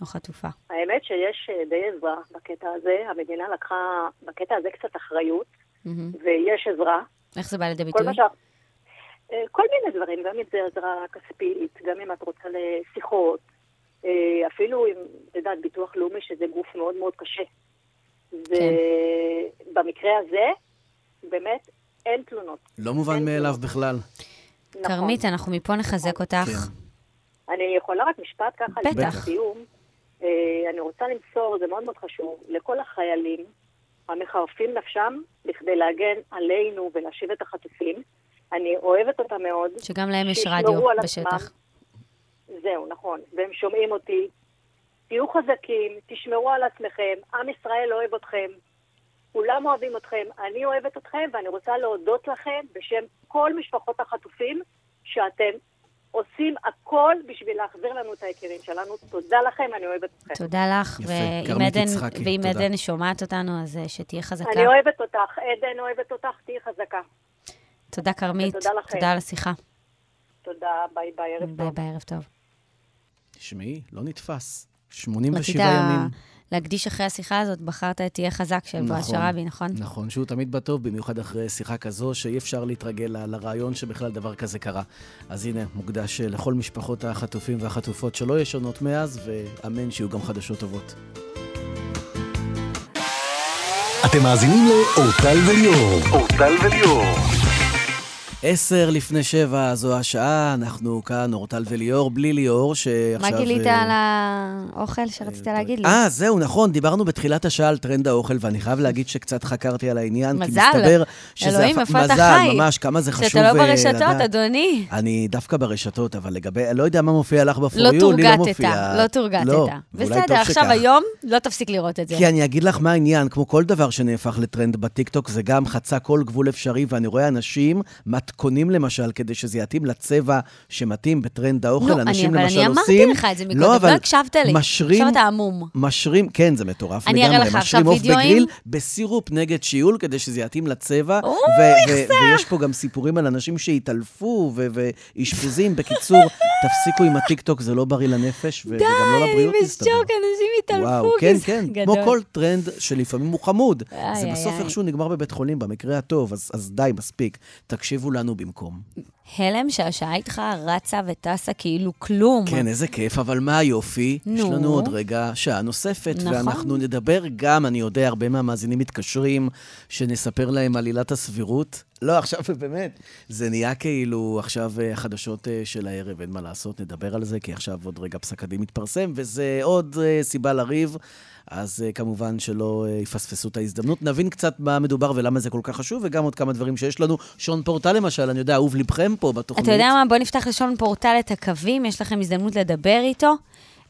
או חטופה? האמת שיש אה, די עזרה בקטע הזה. המדינה לקחה בקטע הזה קצת אחריות, מהמם. ויש עזרה. איך זה בא לידי כל ביטוי? אה, כל מיני דברים, גם אם זה עזרה כספית, גם אם את רוצה לשיחות, אפילו אם, את יודעת, ביטוח לאומי, שזה גוף מאוד מאוד קשה. ובמקרה הזה, באמת, אין תלונות. לא מובן מאליו. בכלל. נכון. כרמית, אנחנו מפה נחזק אותך. כן. אני יכולה רק משפט ככה בטח. לקראת סיום. אה, אני רוצה למסור, זה מאוד מאוד חשוב, לכל החיילים המחרפים נפשם בכדי להגן עלינו ולהשיב את החטופים. אני אוהבת אותם מאוד. שגם להם יש רדיו בשטח. זהו, נכון. והם שומעים אותי. תהיו חזקים, תשמרו על עצמכם, עם ישראל אוהב אתכם, כולם אוהבים אתכם, אני אוהבת אתכם, ואני רוצה להודות לכם בשם כל משפחות החטופים, שאתם עושים הכל בשביל להחזיר לנו את היקירים שלנו. תודה לכם, אני אוהבת אתכם. תודה לך. יפה. ואם עדן- ואם תודה. עדן שומעת אותנו, אז אה, שתהיה חזקה. אני אוהבת אותך, עדן אוהבת אותך, תהיי חזקה. תודה, כרמית. ותודה לכם. תודה על השיחה. תודה, bye bye, ערב ביי טוב. ביי, ערב טוב. תשמעי, לא נתפס. 87 רצית ימים. להקדיש אחרי השיחה הזאת, בחרת את תהיה חזק של בועז שראבי, נכון? נכון, שהוא תמיד בטוב, במיוחד אחרי שיחה כזו, שאי אפשר להתרגל ל- לרעיון שבכלל דבר כזה קרה. אז הנה, מוקדש אה, לכל משפחות החטופים והחטופות שלא ישנות מאז, ואמן שיהיו גם חדשות טובות. אתם מאזינים לאורטל וליאור. אורטל וליאור. עשר לפני שבע, זו השעה, אנחנו כאן, אורטל וליאור, בלי ליאור, שעכשיו... מה גילית אה, על האוכל שרצית להגיד לי? אה, זהו, נכון, דיברנו בתחילת השעה על טרנד האוכל, ואני חייב להגיד שקצת חקרתי על העניין, כי מזל. מסתבר שזה... אלוהים, הפ- מזל, חי? ממש, כמה זה חשוב שאתה לא אה, ברשתות, לדעת. אדוני. אני דווקא ברשתות, אבל לגבי, לא יודע מה מופיע לך בפוריו, לא לי לא מופיע. לא תורגתת. לא, טוב בסדר, עכשיו. היום לא תפסיק לראות את זה. כי אני אגיד לך מה העניין, כמו כל דבר שנהפך לטרנד בטיקטוק, זה גם חצה כל גבול אפשרי, ואני רואה אנשים מתכונים למשל, כדי שזה יתאים לצבע שמתאים בטרנד האוכל. אני- אנשים אבל למשל אני עושים... אמרתי לך את זה מקודם, לא, לא אבל הקשבת לי. משרים... עכשיו אתה עמום. משרים, כן, זה מטורף אני לגמרי. אראה לך עכשיו משרים עוף. בגריל בסירופ נגד שיעול, כדי שזה יתאים לצבע. אוי, ו- ו- ויש פה גם סיפורים על אנשים שהתעלפו ו- ואשפוזים. בקיצור, תפסיקו עם הטיקטוק, זה לא בריא לנפש, ו- וגם לא אני לבריאות, מסתבר. בשוק, אנשים התעלפו. כן, כן. כמו כל טרנד שלפעמים הוא חמוד. זה בסוף. איכשהו נגמר בבית חולים, במקרה הטוב, אז די, מספיק. תקשיבו לנו במקום. הלם שהשעה איתך רצה וטסה כאילו כלום. כן, איזה כיף, אבל מה היופי? נו. יש לנו עוד רגע, שעה נוספת, נכון. ואנחנו נדבר גם, אני יודע, הרבה מהמאזינים מתקשרים, שנספר להם עלילת הסבירות. לא, עכשיו באמת, זה נהיה כאילו עכשיו אה, החדשות אה, של הערב, אין מה לעשות, נדבר על זה, כי עכשיו עוד רגע פסק הדין מתפרסם, וזה עוד אה, סיבה לריב. אז אה, כמובן שלא אה, יפספסו את ההזדמנות. נבין קצת מה מדובר ולמה זה כל כך חשוב, וגם עוד כמה דברים שיש לנו. שון פורטל למשל, אני יודע, אהוב לבכם פה בתוכנית. אתה יודע מה? בוא נפתח לשון פורטל את הקווים, יש לכם הזדמנות לדבר איתו.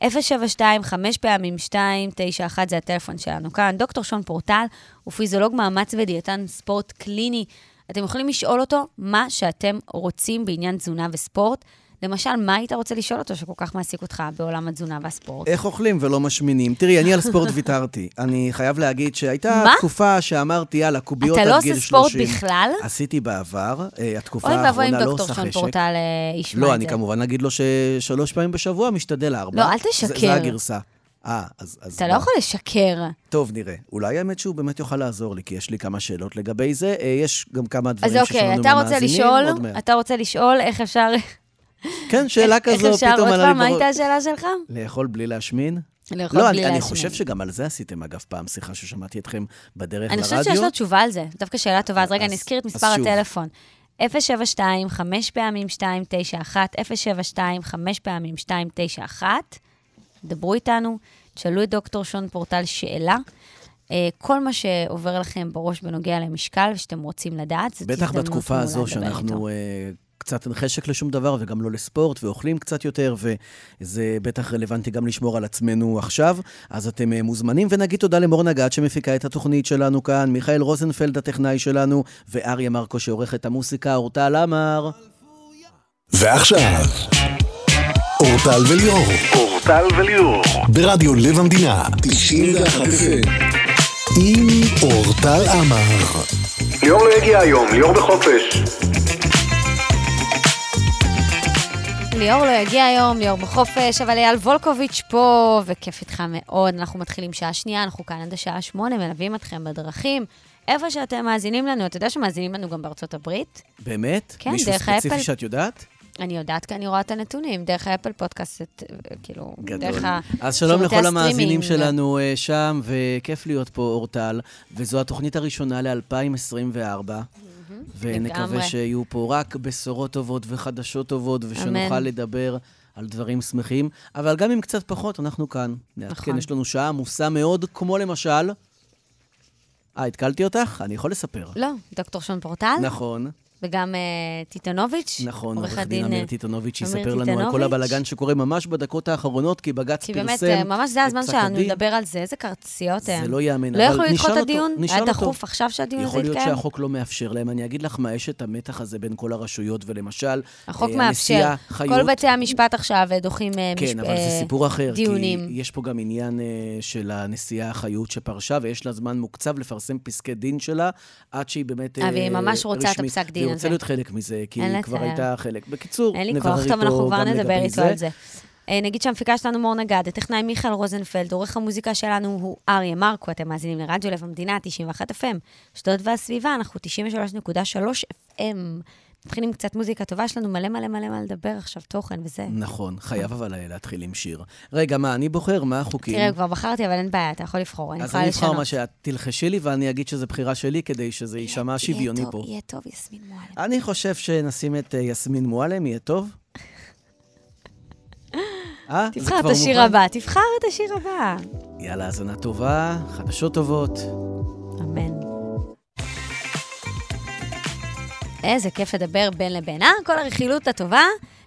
072, 5 פעמים 2, 91 זה הטלפון שלנו כאן. דוקטור שון פורטל הוא פיזיולוג מאמץ ודיאטן ספורט קליני. אתם יכולים לשאול אותו מה שאתם רוצים בעניין תזונה וספורט. למשל, מה היית רוצה לשאול אותו שכל כך מעסיק אותך בעולם התזונה והספורט? איך אוכלים ולא משמינים? תראי, אני על ספורט ויתרתי. אני חייב להגיד שהייתה? תקופה שאמרתי, יאללה, קוביות אתה עד לא גיל עושה 30. ספורט בכלל? עשיתי בעבר. אה, התקופה אוי ואבוי אם האחרונה לא דוקטור עושה שון חשק. פורטל אה, ישמע לא, אני. כמובן אגיד לו ששלוש פעמים בשבוע משתדל ארבע. לא, אל תשקר. זה הגרסה. אה, אז... אז אתה מה? לא יכול לשקר. טוב, נראה. אולי האמת שהוא באמת יוכל לעזור לי, כי יש לי כמה שאלות לגבי זה. אה, יש גם כמה דברים אז ששמענו אוקיי, אתה רוצה מהמאזינים, לשאול. אתה רוצה לשאול איך אפשר... כן, שאלה איך כזו, אפשר, פתאום עוד עלה פעם, לי מה בראש. הייתה השאלה שלך? לאכול בלי להשמין? לאכול לא, בלי אני, אני להשמין. חושב שגם על זה עשיתם, אגב, פעם שיחה ששמעתי אתכם בדרך אני לרדיו. חושבת שיש לו תשובה על זה. דווקא שאלה טובה. אז רגע, אז- אני אזכיר את מספר שוב. הטלפון. 072, 5 פעמים 291, 072, 5 פעמים 291. דברו איתנו, תשאלו את דוקטור שון פורטל שאלה. אה, כל מה שעובר לכם בראש בנוגע למשקל ושאתם רוצים לדעת, זאת בטח הזדמנות בתקופה מעולה הזו לדבר שאנחנו איתו. אה, קצת אין חשק לשום דבר וגם לא לספורט ואוכלים קצת יותר, וזה בטח רלוונטי גם לשמור על עצמנו עכשיו. אז אתם אה, מוזמנים, ונגיד תודה למור נגד שמפיקה את התוכנית שלנו כאן, מיכאל רוזנפלד הטכנאי שלנו, ואריה מרקו שעורך את המוסיקה, אורטל עמר. ועכשיו, אורטל וליאור, אורטל וליאור. ברדיו לב המדינה, 91 FM, עם אורטל עמר. ליאור לא יגיע היום, ליאור בחופש. ליאור לא יגיע היום, ליאור בחופש, אבל אייל וולקוביץ' פה, וכיף איתך מאוד. אנחנו מתחילים שעה שנייה, אנחנו כאן עד השעה שמונה, מלווים אתכם בדרכים. איפה שאתם מאזינים לנו, אתה יודע שמאזינים לנו גם בארצות הברית? באמת? כן, מישהו דרך ספציפי האפל. שאת יודעת? אני יודעת כי אני רואה את הנתונים, דרך האפל פודקאסט, כאילו, גדול. דרך ה... אז שלום לכל המאזינים. שלנו אה, שם, וכיף להיות פה, אורטל. וזו התוכנית הראשונה ל-2024. ונקווה לגמרי. שיהיו פה רק בשורות טובות וחדשות טובות, ושנוכל אמן. לדבר על דברים שמחים. אבל גם אם קצת פחות, אנחנו כאן. נכון. יש לנו שעה עמוסה מאוד, כמו למשל... אה, התקלתי אותך? אני יכול לספר. לא, דוקטור שון פורטל, נכון, וגם אה, טיטונוביץ', נכון, עורך עורך דין הדין, אמיר אה, טיטונוביץ' יספר לנו על כל. הבלגן שקורה ממש בדקות האחרונות, כי בג"ץ כי פרסם באמת, אה, ממש זה הזמן את פסק שלנו הדין. לדבר על זה, איזה קרציות הם. זה לא ייאמן, לא יכלו לדחות את הדיון? היה. דחוף עכשיו שהדיון הזה יכול להיות יתקיים? שהחוק לא מאפשר להם. אני אגיד לך מה, יש את המתח הזה בין כל הרשויות, ולמשל, החוק מאפשר. כל בתי המשפט עכשיו דוחים מש- כן, אבל זה סיפור אחר. דיונים. כי יש פה גם עניין של הנשיאה חיות שפרשה, ויש לה זמן מוקצב לפרסם פסקי דין שלה, עד שהיא באמת והיא ממש רוצה את רשמית. הפסק דין הזה. רוצה להיות חלק מזה, כי היא כבר. הייתה חלק. בקיצור, אין לי נברר כוח, טוב, איתו אנחנו כבר גם נדבר לגבי איתו על זה. אה, נגיד שהמפיקה שלנו מור נגד, הטכנאי מיכאל רוזנפלד, עורך המוזיקה שלנו הוא אריה מרקו, אתם מאזינים לרדיו לב המדינה, 91 FM, אשדוד והסביבה, אנחנו 93.3 FM. נתחיל עם קצת מוזיקה טובה, יש לנו מלא מלא מלא מה לדבר עכשיו, תוכן וזה. נכון, חייב אבל להתחיל עם שיר. רגע, מה, אני בוחר? מה החוקים? תראה, כבר בחרתי, אבל אין בעיה, אתה יכול לבחור, אני אז יכולה אני אבחר לשנות. מה שאת תלחשי לי, ואני אגיד שזו בחירה שלי, כדי שזה יישמע שוויוני פה. יהיה טוב, יסמין מועלם. אני חושב שנשים את אה, יסמין מועלם, יהיה טוב? אה? תבחר את השיר? הבא, תבחר את השיר הבא. יאללה, האזנה טובה, חדשות טובות. אמן. איזה כיף לדבר בין לבין. אה, כל הרכילות הטובה,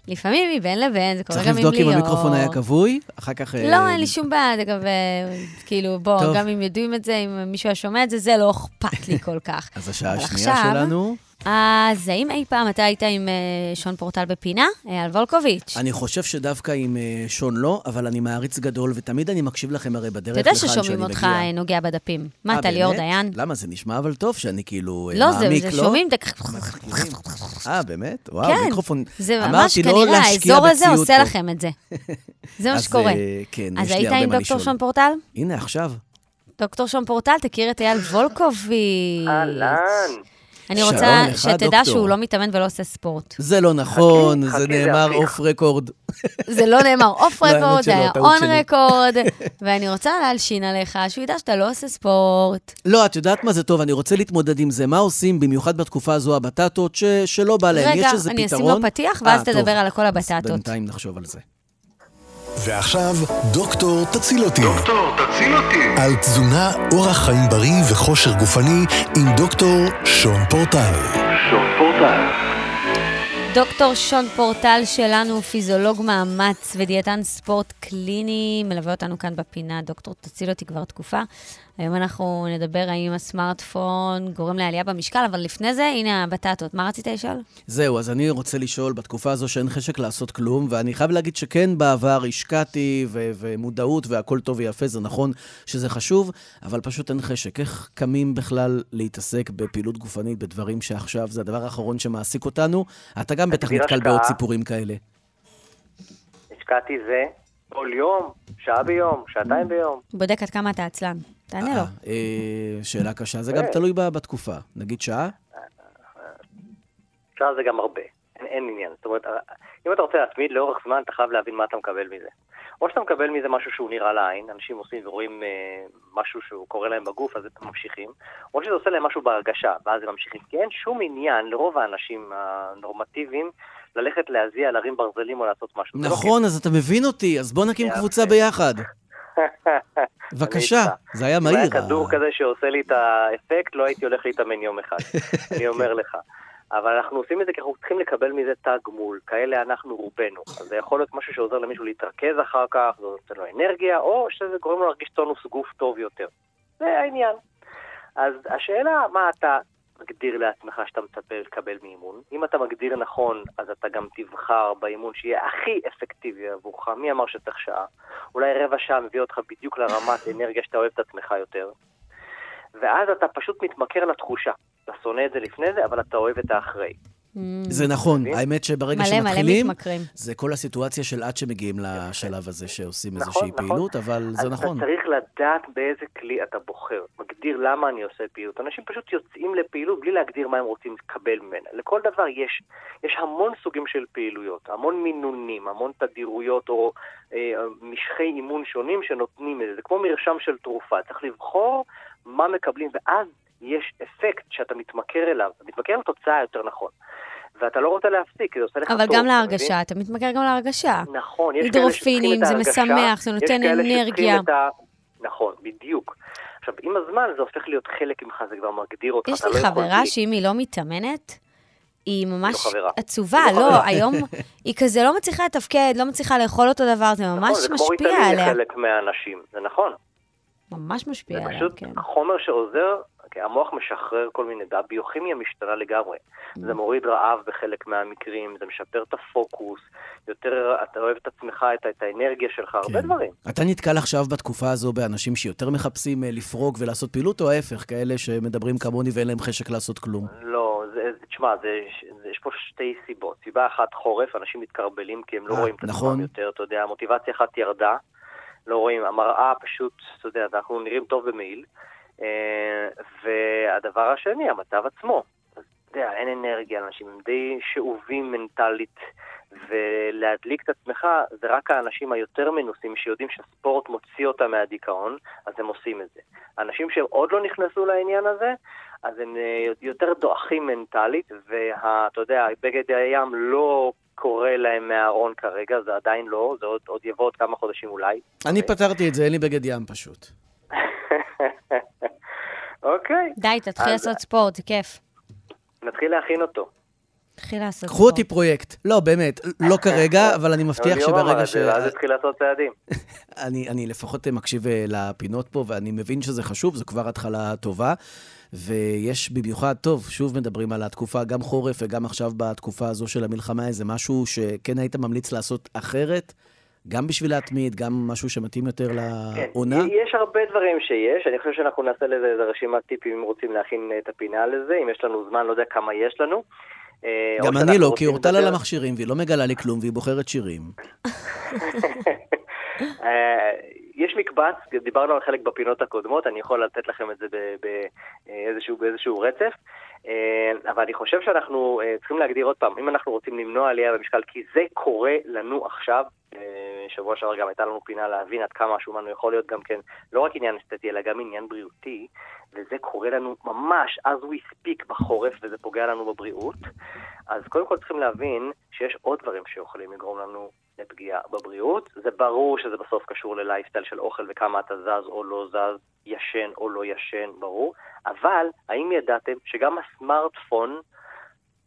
לפעמים מבין לבין, זה קורה צריך גם עם לבדוק ליאור. אם המיקרופון היה כבוי, אחר כך... אה, לא, אין לי שום בעיה, גם, אה, כאילו, בוא. גם אם יודעים את זה, אם מישהו היה שומע את זה, זה לא אכפת לי כל כך. אז השעה השנייה שלנו, אז האם אי פעם אתה היית עם אה, שון פורטל בפינה? אייל וולקוביץ'. אני חושב שדווקא עם אה, שון לא, אבל אני מעריץ גדול, ותמיד אני מקשיב לכם הרי בדרך אתה יודע לכאן שאני ששומעים אותך מגיע. אה, נוגע בדפים. מה, אה, אתה ליאור באמת? דיין? למה? זה נשמע אבל טוב שאני כאילו אה, לא, זה מעמיק, זה לא? שומעים, זה- מכירים. אה, באמת? וואו, כן, מיקרופון. זה ממש אמרתי לא כנראה, להשקיע האזור הזה בציוד עושה פה. לכם את זה. זה מה אז, שקורה. אה, כן, אז יש לי היית הרבה עם מה דוקטור לשאול. שון פורטל? הנה, עכשיו. דוקטור שון פורטל, תכיר את אייל וולקוביץ'. אהלן. אני רוצה לך, שתדע דוקטור. שהוא לא מתאמן ולא עושה ספורט. זה לא נכון, חכי, זה חכי, נאמר. אוף רקורד. זה לא נאמר אוף לא, רקורד, זה היה און. רקורד, ואני רוצה להלשין עליך, שהוא ידע שאתה לא עושה ספורט. לא, את יודעת מה זה טוב, אני רוצה להתמודד עם זה. מה עושים, במיוחד בתקופה הזו, הבטטות, ש- שלא בא להם? רגע, יש איזה אני אשים פתרון? לו פתיח, ואז אה, טוב. תדבר על כל אז הבטטות. בינתיים נחשוב על זה. ועכשיו, דוקטור תציל אותי. דוקטור, תציל אותי. על תזונה, אורח חיים בריא וכושר גופני עם דוקטור שון פורטל. שון פורטל. דוקטור שון פורטל שלנו, הוא פיזיולוג מאמץ ודיאטן ספורט קליני, מלווה אותנו כאן בפינה. דוקטור, תציל אותי כבר תקופה. היום אנחנו נדבר האם הסמארטפון גורם לעלייה במשקל, אבל לפני זה, הנה הבטטות. מה רצית לשאול? זהו, אז אני רוצה לשאול, בתקופה הזו שאין חשק לעשות כלום, ואני חייב להגיד שכן, בעבר השקעתי, ו- ומודעות, והכל טוב ויפה, זה נכון שזה חשוב, אבל פשוט אין חשק. איך קמים בכלל להתעסק בפעילות גופנית, בדברים שעכשיו זה הדבר האחרון שמעסיק אותנו? אתה גם בטח נתקל. בעוד סיפורים כאלה. השקעתי זה כל יום, שעה ביום, שעתיים ביום. בודק עד כמה אתה עצלן. תענה לו. אה, אה, שאלה קשה, זה גם כן. תלוי בתקופה. נגיד שעה? שעה זה גם הרבה, אין, עניין. זאת אומרת, אם אתה רוצה להתמיד לאורך זמן, אתה חייב להבין מה אתה מקבל מזה. או שאתה מקבל מזה משהו שהוא נראה לעין, אנשים עושים ורואים אה, משהו שהוא קורה להם בגוף, אז הם ממשיכים, או שזה עושה להם משהו בהרגשה, ואז הם ממשיכים. כי אין שום עניין לרוב האנשים הנורמטיביים ללכת להזיע, להרים ברזלים או לעשות משהו. לא נכון, אז אתה מבין אותי, אז בוא נקים. קבוצה ביחד. בבקשה. זה היה אם מהיר. היה כדור כזה שעושה לי את האפקט, לא הייתי הולך להתאמן יום אחד. אני אומר לך. אבל אנחנו עושים את זה כי אנחנו צריכים לקבל מזה תג גמול. כאלה אנחנו רובנו. אז זה יכול להיות משהו שעוזר למישהו להתרכז אחר כך, זה נותן לו אנרגיה, או שזה גורם לו להרגיש טונוס גוף טוב יותר. זה העניין. אז השאלה, מה אתה מגדיר לעצמך שאתה מצפה לקבל מאימון? אם אתה מגדיר נכון, אז אתה גם תבחר באימון שיהיה הכי אפקטיבי עבורך. מי אמר שצריך שעה? אולי רבע שעה מביא אותך בדיוק לרמת אנרגיה שאתה אוהב את עצמך יותר. ואז אתה פשוט מתמכר לתחושה. אתה שונא את זה לפני זה, אבל אתה אוהב את האחרי. Mm, זה נכון? האמת שברגע שמתחילים. זה כל הסיטואציה של עד שמגיעים לשלב הזה שעושים נכון, איזושהי נכון. פעילות, אבל זה נכון. אתה צריך לדעת באיזה כלי אתה בוחר. מגדיר למה אני עושה פעילות. אנשים פשוט יוצאים לפעילות בלי להגדיר מה הם רוצים לקבל ממנה. לכל דבר יש, יש המון סוגים של פעילויות, המון מינונים, המון תדירויות או אה, משכי אימון שונים שנותנים את זה. זה כמו מרשם של תרופה. צריך לבחור מה מקבלים, ואז יש אפקט שאתה מתמכר אליו. אתה מתמכר לתוצאה יותר נכון. ואתה לא רוצה להפסיק, כי זה עושה לך טוב. אבל גם? להרגשה, אתה מתמכר גם להרגשה. נכון, יש כאלה שצריכים את זה ההרגשה, משמח, זה נותן אנרגיה. ה... נכון, בדיוק. עכשיו, עם הזמן זה הופך להיות חלק ממך, זה כבר מגדיר אותך. יש לי לא חברה. שאם היא לא מתאמנת, היא ממש לא. עצובה, לא לא. היום היא כזה לא מצליחה לתפקד, לא מצליחה לאכול אותו דבר, זה נכון, ממש זה כמו משפיע ריטלין עליה. לחלק מהאנשים, זה נכון. ממש משפיע זה עליה, פשוט כן. חומר שעוזר, כי המוח משחרר כל מיני, הביוכימיה משתנה לגמרי. זה מוריד רעב בחלק מהמקרים, זה משפר את הפוקוס, יותר אתה אוהב את עצמך, את, את האנרגיה שלך, הרבה כן. דברים. אתה נתקל עכשיו בתקופה הזו באנשים שיותר מחפשים אה, לפרוק ולעשות פעילות, או ההפך, כאלה שמדברים כמוני ואין להם חשק לעשות כלום? לא, זה, זה- תשמע, זה, זה, יש פה שתי סיבות. סיבה אחת, חורף, אנשים מתקרבלים כי הם לא אה, רואים את נכון. עצמם יותר, אתה יודע, המוטיבציה אחת ירדה, לא רואים, המראה פשוט, אתה יודע, אנחנו נראים טוב במעיל. אה, והדבר השני, המצב עצמו. אתה יודע, אין אנרגיה, אנשים הם די שאובים מנטלית, ולהדליק את עצמך זה רק האנשים היותר מנוסים שיודעים שהספורט מוציא אותם מהדיכאון, אז הם עושים את זה. אנשים שהם עוד לא נכנסו לעניין הזה, אז הם אה, יותר דועכים מנטלית, ואתה יודע, בגד הים לא קורא להם מהארון כרגע, זה עדיין לא, זה עוד, עוד יבוא עוד כמה חודשים אולי. אני פתרתי את זה, אין לי בגד ים פשוט. אוקיי, די, תתחיל אז- לעשות ספורט, זה כיף. נתחיל להכין אותו. תתחיל לעשות ספורט. קחו אותי פרויקט. לא, באמת, לא כרגע, אבל אני מבטיח שברגע ש... ואז התחיל לעשות צעדים. אני, אני לפחות מקשיב אה, לפינות פה, ואני מבין שזה חשוב, זו כבר התחלה טובה. ויש במיוחד, טוב, שוב מדברים על התקופה, גם חורף וגם עכשיו בתקופה הזו של המלחמה, איזה משהו שכן היית ממליץ לעשות אחרת, גם בשביל להתמיד, גם משהו שמתאים יותר כן, לעונה? יש הרבה דברים שיש, אני חושב שאנחנו נעשה לזה איזה רשימת טיפים אם רוצים להכין את הפינה לזה, אם יש לנו זמן, לא יודע כמה יש לנו. אה, גם אני לא, כי אורטל על לדבר- המכשירים, והיא לא מגלה לי כלום, והיא בוחרת שירים. אה, יש מקבץ, דיברנו על חלק בפינות הקודמות, אני יכול לתת לכם את זה באיזשהו, באיזשהו רצף, אה, אבל אני חושב שאנחנו אה, צריכים להגדיר עוד פעם, אם אנחנו רוצים למנוע עלייה במשקל, כי זה קורה לנו עכשיו, אה, שבוע שעבר גם הייתה לנו פינה להבין עד כמה השומן הוא יכול להיות גם כן לא רק עניין אסתטי, אלא גם עניין בריאותי, וזה קורה לנו ממש as we speak בחורף, וזה פוגע לנו בבריאות. אז קודם כל צריכים להבין שיש עוד דברים שיכולים לגרום לנו לפגיעה בבריאות. זה ברור שזה בסוף קשור ללייפסטייל של אוכל וכמה אתה זז או לא זז, ישן או לא ישן, ברור. אבל האם ידעתם שגם הסמארטפון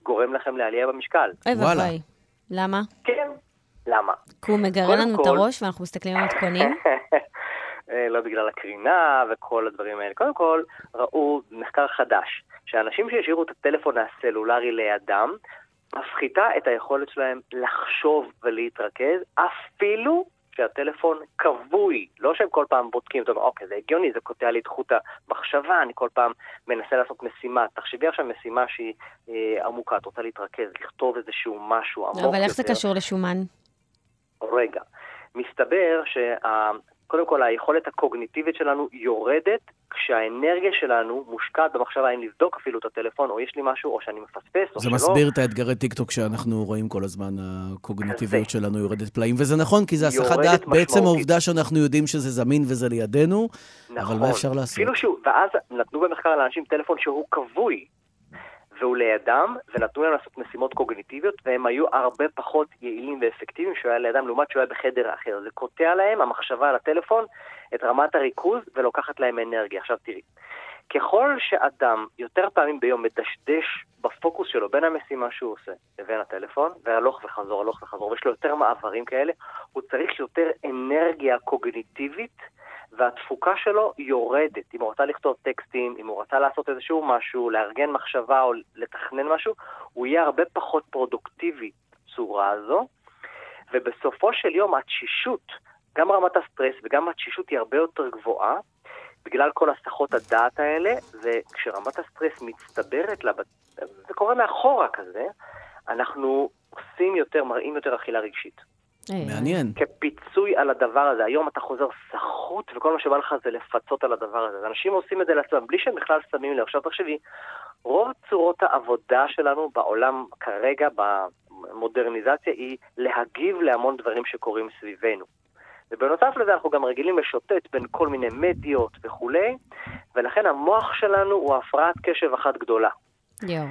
גורם לכם לעלייה במשקל? אוי. ואבוי. למה? כן. למה? כי הוא מגרה לנו את כל- הראש ואנחנו מסתכלים על מתכונים? אה, לא בגלל הקרינה וכל הדברים האלה. קודם כל, ראו מחקר חדש, שאנשים שהשאירו את הטלפון הסלולרי לידם, מפחיתה את היכולת שלהם לחשוב ולהתרכז, אפילו שהטלפון כבוי. לא שהם כל פעם בודקים, אתה אומר, אוקיי, זה הגיוני, זה קוטע לי את חוט המחשבה, אני כל פעם מנסה לעשות משימה. תחשבי עכשיו משימה שהיא אה, עמוקה, את רוצה להתרכז, לכתוב איזשהו משהו עמוק יותר. אבל איך זה קשור לשומן? רגע, מסתבר שה... קודם כל היכולת הקוגניטיבית שלנו יורדת כשהאנרגיה שלנו מושקעת במחשבה האם לבדוק אפילו את הטלפון, או יש לי משהו, או שאני מפספס, או זה שלא. מסביר את האתגרי טיקטוק שאנחנו רואים כל הזמן, הקוגניטיביות שלנו יורדת פלאים, וזה נכון, כי זה הסחת דעת בעצם. העובדה שאנחנו יודעים שזה זמין וזה לידינו, אבל נכון. מה אפשר לעשות? אפילו שהוא, ואז נתנו במחקר לאנשים טלפון שהוא כבוי, והוא לידם, ונתנו להם לעשות משימות קוגניטיביות, והם היו הרבה פחות יעילים ואפקטיביים שהוא היה לידם, לעומת שהוא היה בחדר אחר. זה קוטע להם, המחשבה על הטלפון, את רמת הריכוז, ולוקחת להם אנרגיה. עכשיו תראי, ככל שאדם יותר פעמים ביום מדשדש בפוקוס שלו בין המשימה שהוא עושה לבין הטלפון, והלוך וחזור, הלוך וחזור, ויש לו יותר מעברים כאלה, הוא צריך יותר אנרגיה קוגניטיבית, והתפוקה שלו יורדת. אם הוא רצה לכתוב טקסטים, אם הוא רצה לעשות איזשהו משהו, לארגן מחשבה או לתכנן משהו, הוא יהיה הרבה פחות פרודוקטיבי בצורה הזו, ובסופו של יום התשישות, גם רמת הסטרס וגם התשישות היא הרבה יותר גבוהה, בגלל כל הסחות הדעת האלה, וכשרמת הסטרס מצטברת, לבת... זה קורה מאחורה כזה, אנחנו עושים יותר, מראים יותר אכילה רגשית. אה, מעניין. כפיצוי על הדבר הזה. היום אתה חוזר סחוט, וכל מה שבא לך זה לפצות על הדבר הזה. אנשים עושים את זה לעצמם, בלי שהם בכלל שמים לב. עכשיו תחשבי, רוב צורות העבודה שלנו בעולם כרגע, במודרניזציה, היא להגיב להמון דברים שקורים סביבנו. ובנוסף לזה אנחנו גם רגילים לשוטט בין כל מיני מדיות וכולי, ולכן המוח שלנו הוא הפרעת קשב אחת גדולה. יואו.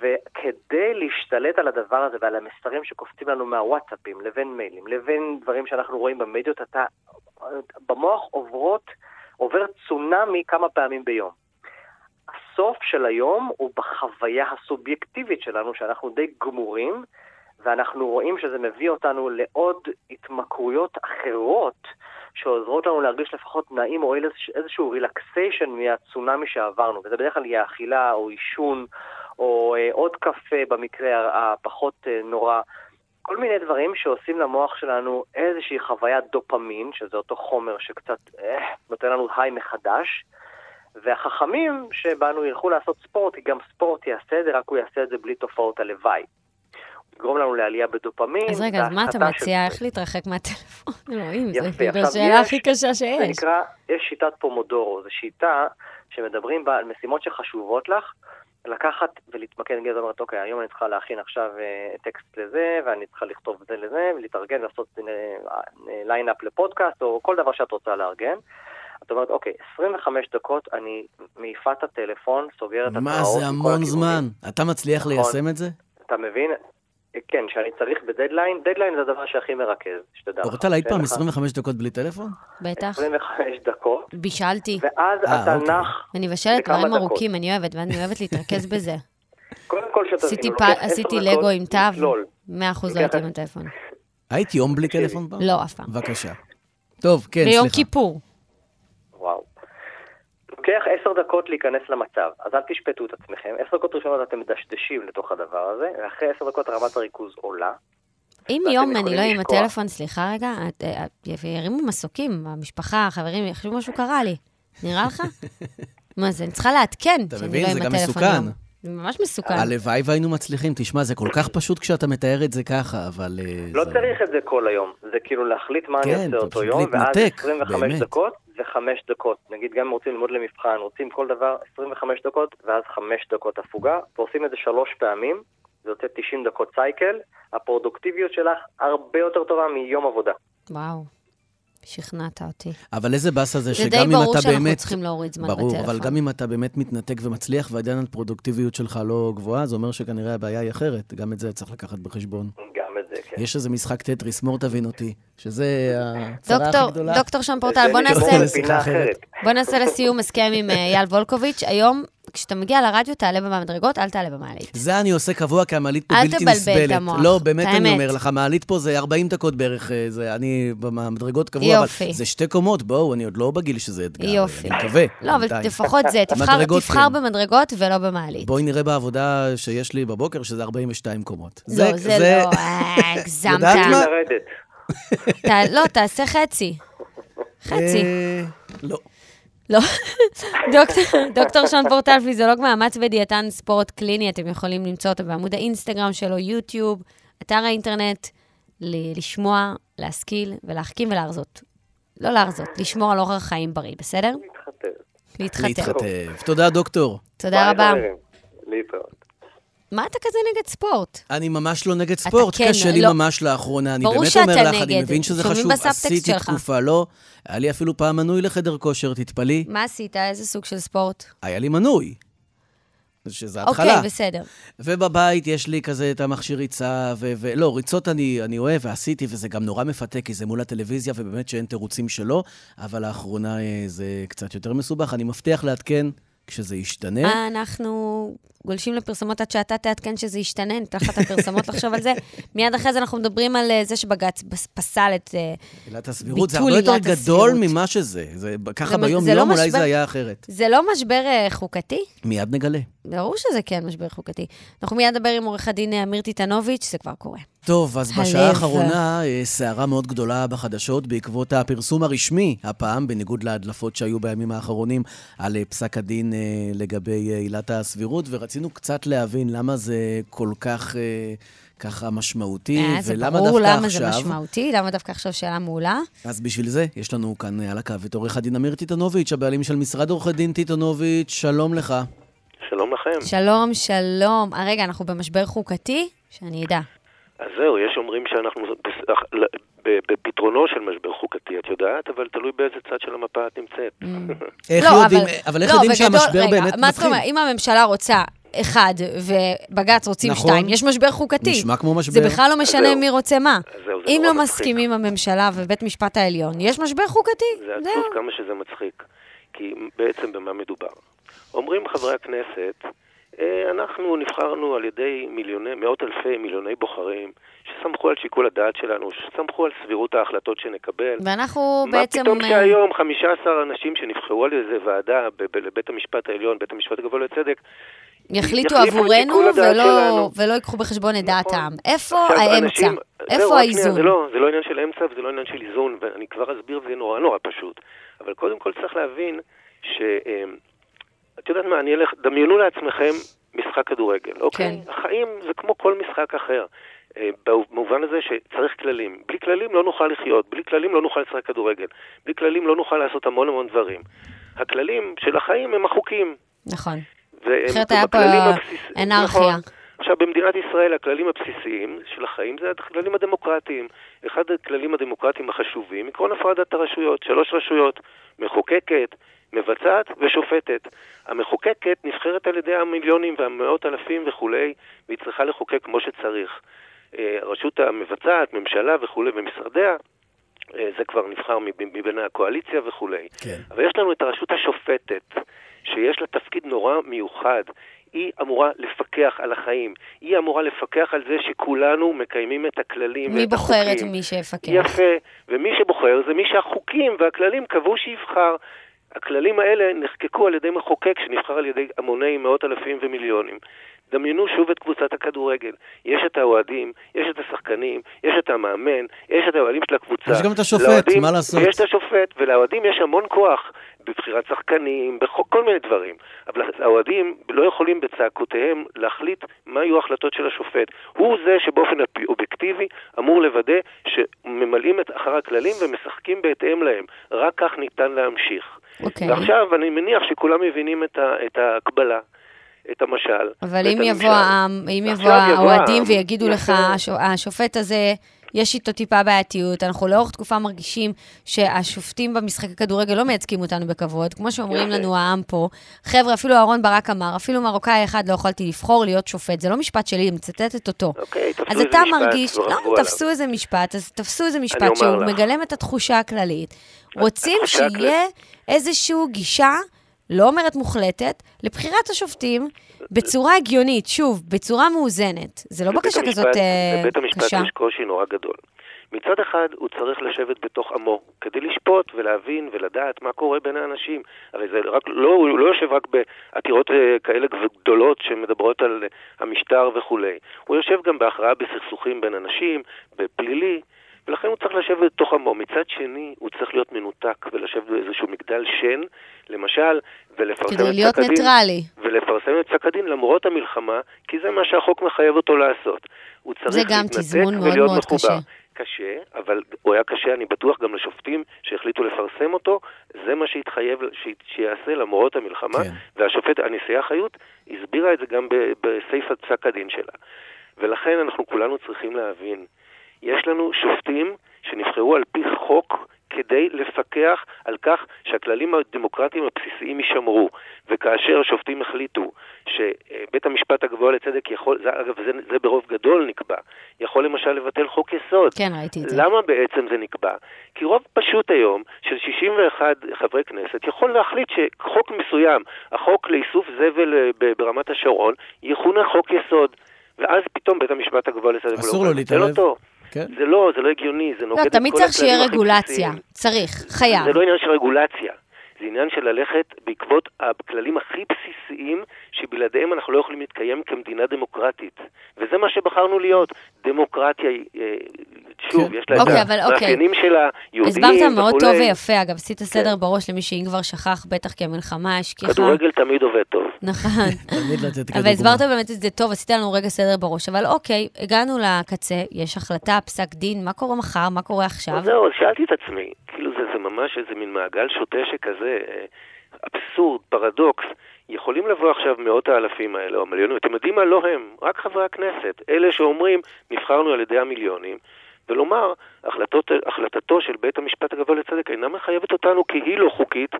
וכדי להשתלט על הדבר הזה ועל המסרים שקופצים לנו מהוואטסאפים, לבין מיילים, לבין דברים שאנחנו רואים במדיות, אתה, במוח עוברות, עובר צונאמי כמה פעמים ביום. הסוף של היום הוא בחוויה הסובייקטיבית שלנו, שאנחנו די גמורים, ואנחנו רואים שזה מביא אותנו לעוד התמכרויות אחרות, שעוזרות לנו להרגיש לפחות נעים או איזשהו רילקסיישן מהצונאמי שעברנו, וזה בדרך כלל יהיה אכילה או עישון, או אה, עוד קפה במקרה הפחות אה, נורא. כל מיני דברים שעושים למוח שלנו איזושהי חוויית דופמין, שזה אותו חומר שקצת אה, נותן לנו היי מחדש, והחכמים שבנו ילכו לעשות ספורט, כי גם ספורט יעשה את זה, רק הוא יעשה את זה בלי תופעות הלוואי. יגרום לנו לעלייה בדופמין. אז רגע, אז מה אתה של מציע? זה. איך להתרחק מהטלפון? אלוהים, זו השאלה יש- הכי קשה זה שיש. נקרא, יש שיטת פומודורו, זו שיטה שמדברים בה על משימות שחשובות לך, לקחת ולהתמקד, נגיד, אומרת, אוקיי, היום אני צריכה להכין עכשיו אה, טקסט לזה, ואני צריכה לכתוב את זה לזה, ולהתארגן, לעשות lineup לפודקאסט, או כל דבר שאת רוצה לארגן. את אומרת, אוקיי, 25 דקות אני מעיפה את הטלפון, סוגרת את מה, זה המון. זמן. אתה מצליח נכון. ליישם את זה? אתה מבין? כן, שאני צריך בדדליין, דדליין זה הדבר שהכי מרכז, שתדע לך. אורטל, היית שאין פעם לך 25 דקות בלי טלפון? בטח. 25 דקות, בישלתי. ואז אה, אתה אוקיי. נח אני מבשלת דברים. ארוכים, אני אוהבת, ואני אוהבת להתרכז בזה. קודם כל שתבינו, עשיתי לגו עם תו, לצלול. 100% לא הייתי עם הטלפון. היית יום בלי. טלפון פעם? לא, אף פעם. בבקשה. טוב, כן, ביום סליחה. כיפור. לוקח עשר דקות להיכנס למצב, אז אל תשפטו את עצמכם. עשר דקות ראשונות אתם מדשדשים לתוך הדבר הזה, ואחרי עשר דקות רמת הריכוז עולה. אם יום אני לא עם. הטלפון, סליחה רגע, את- את- ירימו מסוקים, המשפחה, החברים, יחשבו משהו קרה לי. נראה לך? מה זה, אני צריכה לעדכן אתה שאני מבין? לא זה עם גם הטלפון מסוכן. יום. זה ממש מסוכן. הלוואי והיינו מצליחים. תשמע, זה כל כך פשוט כשאתה מתאר את זה ככה, אבל... אה, לא זה- צריך את זה כל היום, זה כאילו להחליט מה אני כן, עושה אותו יום, ואז להתנתק, 25 באמת. דקות וחמש דקות. נגיד גם אם רוצים ללמוד למבחן, רוצים כל דבר 25 דקות, ואז חמש דקות הפוגה, ועושים את זה שלוש פעמים, זה יוצא 90 דקות סייקל, הפרודוקטיביות שלך הרבה יותר טובה מיום עבודה. וואו, שכנעת אותי. אבל איזה באסה זה זה שגם די אם ברור אתה שאנחנו באמת... צריכים להוריד זמן ברור, בטלפון. אבל גם אם אתה באמת מתנתק ומצליח ועדיין הפרודוקטיביות שלך לא גבוהה, זה אומר שכנראה הבעיה היא אחרת. גם את זה צריך לקחת בחשבון. גם את זה, כן. יש איזה משחק טטריס, מור תבין אותי, שזה הצרה הכי גדולה. דוקטור שם פורטל, בוא נעשה. בוא נעשה לסיום הסכם עם אה, אייל וולקוביץ'. היום, כשאתה מגיע לרדיו, תעלה במדרגות, אל תעלה במעלית. זה אני עושה קבוע, כי המעלית פה אל בלתי תבלבל את נסבלת. המוח, לא, באמת אני. אומר לך, מעלית פה זה 40 דקות בערך, אה, זה, אני במדרגות קבוע, יופי. אבל זה שתי קומות, בואו, אני עוד לא בגיל שזה אתגר. יופי. אני מקווה. לא, אבל. לפחות זה, תבחר כן. במדרגות ולא במעלית. בואי נראה בעבודה שיש לי בבוקר, שזה 42 קומות. לא, זה לא, אה, הגזמת. לא, תעשה חצי. חצי. אה, לא. לא. דוקטור- שון פורטל, פיזיולוג מאמץ ודיאטן ספורט קליני, אתם יכולים למצוא אותו בעמוד האינסטגרם שלו, יוטיוב, אתר האינטרנט, ל- לשמוע, להשכיל ולהחכים ולהרזות. לא להרזות, לשמור על אורח חיים בריא, בסדר? להתחתן. להתחתב. תודה, דוקטור. תודה רבה. להתראות. מה אתה כזה נגד ספורט? אני ממש לא נגד ספורט, כן, קשה לי לא. ממש לאחרונה. אני באמת אומר לך, אני נגד. מבין שזה חשוב. עשיתי שלך. תקופה, לא. היה לי אפילו פעם מנוי לחדר כושר, תתפלאי. מה עשית? איזה סוג של ספורט? היה לי מנוי. שזה התחלה. אוקיי, בסדר. ובבית יש לי כזה את המכשיר ריצה, ו- ולא, ריצות אני, אני אוהב ועשיתי, וזה גם נורא מפתה, כי זה מול הטלוויזיה, ובאמת שאין תירוצים שלו, אבל לאחרונה אה, זה קצת יותר מסובך. אני מבטיח לעדכן כשזה ישתנה. אנחנו גולשים לפרסומות עד שאתה תעדכן שזה ישתנה, ניתן לך את הפרסומות לחשוב על זה. מיד אחרי זה אנחנו מדברים על אה, זה שבג"ץ פסל את... אה, עילת הסבירות זה ביטול הרבה יותר עילת גדול הסבירות. ממה שזה. זה, ככה זה זה ביום-יום לא אולי זה היה אחרת. זה לא משבר אה, חוקתי? מיד נגלה. ברור שזה כן משבר חוקתי. אנחנו מיד נדבר עם עורך הדין אה, אמיר טיטנוביץ', זה כבר קורה. טוב, אז הלב. בשעה האחרונה אה, סערה מאוד גדולה בחדשות בעקבות הפרסום הרשמי, הפעם, בניגוד להדלפות שהיו בימים האחרונים, על אה, פסק הדין אה, לגבי אה, עילת הסבירות, ורצינו קצת להבין למה זה כל כך אה, ככה משמעותי, אה, זה ולמה ברור דווקא למה עכשיו. זה משמעותי, למה דווקא עכשיו שאלה מעולה. אז בשביל זה, יש לנו כאן אה, על הקו את עורך הדין אמיר טיטונוביץ', הבעלים של משרד עורכי דין טיטונוביץ', שלום לך. לכם. שלום, שלום. אה, רגע, אנחנו במשבר חוקתי? שאני אדע. אז זהו, יש אומרים שאנחנו בפתרונו של משבר חוקתי, את יודעת, אבל תלוי באיזה צד של המפה את נמצאת. איך לא, יודעים, אבל- איך לא, יודעים שהמשבר רגע, באמת מה זאת מתחיל? אומרת, אם הממשלה רוצה אחד ובג"ץ רוצים נכון. שתיים, יש משבר חוקתי. נשמע כמו משבר. זה בכלל לא משנה זהו. מי רוצה מה. אז זהו, זה אם לא מצחיק. מסכימים הממשלה ובית משפט העליון, יש משבר חוקתי. זה עצוב. כמה שזה מצחיק. כי בעצם במה מדובר? אומרים חברי הכנסת, "אה, אנחנו נבחרנו על ידי מיליוני, מאות אלפי מיליוני בוחרים, שסמכו על שיקול הדעת שלנו, שסמכו על סבירות ההחלטות שנקבל. ואנחנו מה בעצם... פתאום אה, שהיום 15 אנשים שנבחרו על איזה ועדה לבית המשפט העליון, בית המשפט הגבוה לצדק, יחליטו עבורנו ולא. ולא ייקחו בחשבון את נכון. העם. איפה עכשיו, האמצע? אנשים- איפה האיזון? זה לא, זה לא עניין של אמצע וזה לא עניין של איזון, ואני כבר אסביר וזה נורא נורא פשוט. אבל קודם כל צריך להבין ש... את יודעת מה, אני אלך, דמיינו לעצמכם משחק כדורגל, אוקיי? כן. החיים זה כמו כל משחק אחר. אה, במובן הזה שצריך כללים. בלי כללים לא נוכל לחיות, בלי כללים לא נוכל לשחק כדורגל, בלי כללים לא נוכל לעשות המון המון דברים. הכללים של החיים הם החוקים. נכון. אחרת היה פה הבסיס- אנרכיה. נכון. עכשיו, במדינת ישראל הכללים הבסיסיים של החיים זה הכללים הדמוקרטיים. אחד הכללים הדמוקרטיים החשובים, עקרון הפרדת הרשויות. שלוש רשויות, מחוקקת, מבצעת ושופטת. המחוקקת נבחרת על ידי המיליונים והמאות אלפים וכולי, והיא צריכה לחוקק כמו שצריך. אה, הרשות המבצעת, ממשלה וכולי, ומשרדיה, אה, זה כבר נבחר מב- מבין הקואליציה וכולי. כן. אבל יש לנו את הרשות השופטת, שיש לה תפקיד נורא מיוחד. היא אמורה לפקח על החיים. היא אמורה לפקח על זה שכולנו מקיימים את הכללים מי ואת בוחר את החוקים. מי שיפקח? יפה. ומי שבוחר זה מי שהחוקים והכללים קבעו שיבחר. הכללים האלה נחקקו על ידי מחוקק שנבחר על ידי המוני מאות אלפים ומיליונים. דמיינו שוב את קבוצת הכדורגל. יש את האוהדים, יש את השחקנים, יש את המאמן, יש את האוהדים של הקבוצה. יש גם את השופט, לאוהדים- מה לעשות? ויש את השופט, ולאוהדים יש המון כוח בבחירת שחקנים, בכל מיני דברים. אבל האוהדים לא יכולים בצעקותיהם להחליט מה יהיו ההחלטות של השופט. הוא זה שבאופן אובייקטיבי אמור לוודא שממלאים את אחר הכללים ומשחקים בהתאם להם. רק כך ניתן להמשיך. אוקיי. ועכשיו אני מניח שכולם מבינים את, ה, את ההקבלה, את המשל. אבל אם יבוא. העם, אם יבוא האוהדים. ויגידו לך, יפה. "הש- השופט הזה, יש איתו טיפה בעייתיות, אנחנו לאורך תקופה מרגישים שהשופטים במשחק הכדורגל לא מייצגים אותנו בכבוד, כמו שאומרים. לנו העם פה. חבר'ה, אפילו אהרון ברק אמר, אפילו מרוקאי אחד לא יכולתי לבחור להיות שופט. זה לא משפט שלי, אני מצטטת אותו. אוקיי, תפסו אז איזה אתה משפט מרגיש, לא. תפסו איזה משפט, אז תפסו איזה משפט שהוא. מגלם את התחושה הכללית. רוצים שיהיה איזושהי גישה, לא אומרת מוחלטת, לבחירת השופטים בצורה הגיונית, שוב, בצורה מאוזנת. זה לא בקשה המשפט- כזאת אה, לבית המשפט קשה. יש קושי נורא גדול. מצד אחד, הוא צריך לשבת בתוך עמו, כדי לשפוט ולהבין ולדעת מה קורה בין האנשים. הרי זה רק, לא, הוא לא יושב רק בעתירות אה, כאלה גדולות שמדברות על אה, המשטר וכולי. הוא יושב גם בהכרעה בסכסוכים בין אנשים, בפלילי, ולכן הוא צריך לשבת בתוך עמו. מצד שני, הוא צריך להיות מנותק ולשבת באיזשהו מגדל שן, למשל, ולפרסם את כדי להיות פסק הדין. ניטרלי. ולפרסם את פסק הדין למרות המלחמה, כי זה מה שהחוק מחייב אותו לעשות. הוא צריך זה גם להתנתק תזמון מאוד ולהיות מאוד מחובר. קשה. קשה, אבל הוא היה קשה, אני בטוח, גם לשופטים שהחליטו לפרסם אותו. זה מה שהתחייב ש- שיעשה למרות המלחמה. כן. והשופט, הנשיאה חיות, הסבירה את זה גם ב- בסיפא פסק הדין שלה. ולכן אנחנו כולנו צריכים להבין, יש לנו שופטים שנבחרו על פי חוק כדי לפקח על כך שהכללים הדמוקרטיים הבסיסיים יישמרו. וכאשר שופטים החליטו שבית המשפט הגבוה לצדק יכול, זה, אגב, זה, זה ברוב גדול נקבע, יכול למשל לבטל חוק יסוד. כן, ראיתי את זה. למה בעצם זה נקבע? כי רוב פשוט היום של 61 חברי כנסת יכול להחליט שחוק מסוים, החוק לאיסוף זבל אה, ברמת השרון, יכונה חוק יסוד. ואז פתאום בית המשפט הגבוה לצדק אסור לא לו מבטל להתערב. כן. זה לא, זה לא הגיוני, זה נוגד לא, את כל תמיד צריך שיהיה הכללים הכי רגולציה. בסיסיים. צריך, חייב. זה לא עניין של רגולציה, זה עניין של ללכת בעקבות הכללים הכי בסיסיים שבלעדיהם אנחנו לא יכולים להתקיים כמדינה דמוקרטית. וזה מה שבחרנו להיות, דמוקרטיה, אה, שוב, כן. יש לה את אוקיי, אבל אוקיי. המאפיינים שלה, יהודיים הסברת מאוד טוב וכולי. ויפה, אגב, עשית סדר כן. בראש למי שאם כבר שכח, בטח כי המלחמה השכיחה. כדורגל תמיד עובד טוב. נכון. אבל. הסברת באמת את זה טוב, עשית לנו רגע סדר בראש. אבל אוקיי, הגענו לקצה, יש החלטה, פסק דין, מה קורה מחר, מה קורה עכשיו? זהו, שאלתי את עצמי, כאילו ממש איזה מין מעגל שוטה שכזה, אה, אבסורד, פרדוקס. יכולים לבוא עכשיו מאות האלפים האלה, או המיליונים, אתם יודעים מה? לא הם, רק חברי הכנסת. אלה שאומרים, נבחרנו על ידי המיליונים, ולומר, החלטות, החלטתו של בית המשפט הגבוה לצדק אינה מחייבת אותנו כי היא לא חוקית.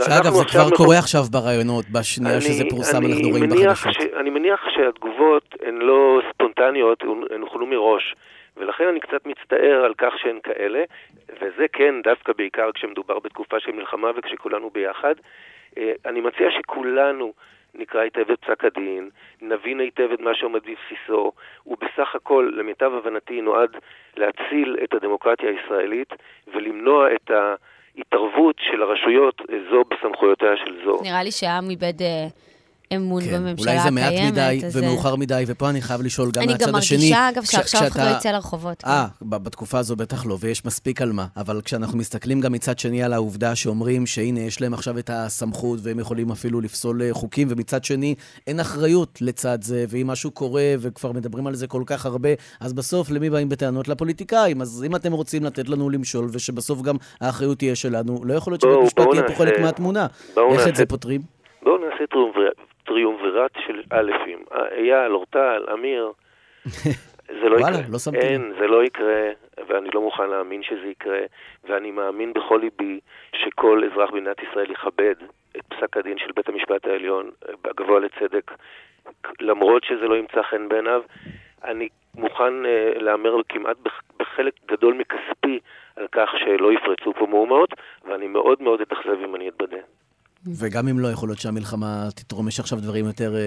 שאגב, זה כבר מחו- קורה עכשיו ברעיונות, בשנייה אני- שזה פורסם, אני אנחנו רואים בחדשות. ש, אני מניח שהתגובות הן לא ספונטניות, הן הוכנו מראש. ולכן אני קצת מצטער על כך שהן כאלה, וזה כן דווקא בעיקר כשמדובר בתקופה של מלחמה וכשכולנו ביחד. אה, אני מציע שכולנו נקרא היטב את פסק הדין, נבין היטב את מה שעומד בבסיסו, הוא בסך הכל, למיטב הבנתי, נועד להציל את הדמוקרטיה הישראלית ולמנוע את ההתערבות של הרשויות אה, זו בסמכויותיה של זו. נראה לי שהעם איבד אה, אמון כן, בממשלה אולי זה הקיימת. מעט מדי אז, אה, ומאוחר מדי, ופה אני חייב לשאול גם אני מהצד גם השני. מרגישה, אגב, כש- שעכשיו אף אחד לא כשאתה- יצא לרחובות. אה, ב- בתקופה הזו בטח לא, ויש מספיק על מה. אבל כשאנחנו מסתכלים גם מצד שני על העובדה שאומרים שהנה, יש להם עכשיו את הסמכות והם יכולים אפילו לפסול אה, חוקים, ומצד שני, אין אחריות לצד זה, ואם משהו קורה וכבר מדברים על זה כל כך הרבה, אז בסוף למי באים בטענות? לפוליטיקאים. אז אם אתם רוצים לתת לנו למשול, ושבסוף גם האחריות תהיה שלנו, לא יכול להיות שבית משפט יהיה פה חלק מהתמונה. בואו איך את נעשה- זה פותרים? בואו נעשה טריומוויר- טריומווירט של אלפים. אה, אייל, אורטל, אמיר. זה לא וואלה, יקרה. לא שמתי. אין, זה לא יקרה, ואני לא מוכן להאמין שזה יקרה, ואני מאמין בכל ליבי שכל אזרח במדינת ישראל יכבד את פסק הדין של בית המשפט העליון, הגבוה לצדק, למרות שזה לא ימצא חן בעיניו. אני מוכן uh, להמר כמעט בח- בחלק גדול מכספי על כך שלא יפרצו פה מהומות, ואני מאוד מאוד אתאכזב אם אני אתבדה. וגם אם לא, יכול להיות שהמלחמה תתרום, יש עכשיו דברים יותר אה,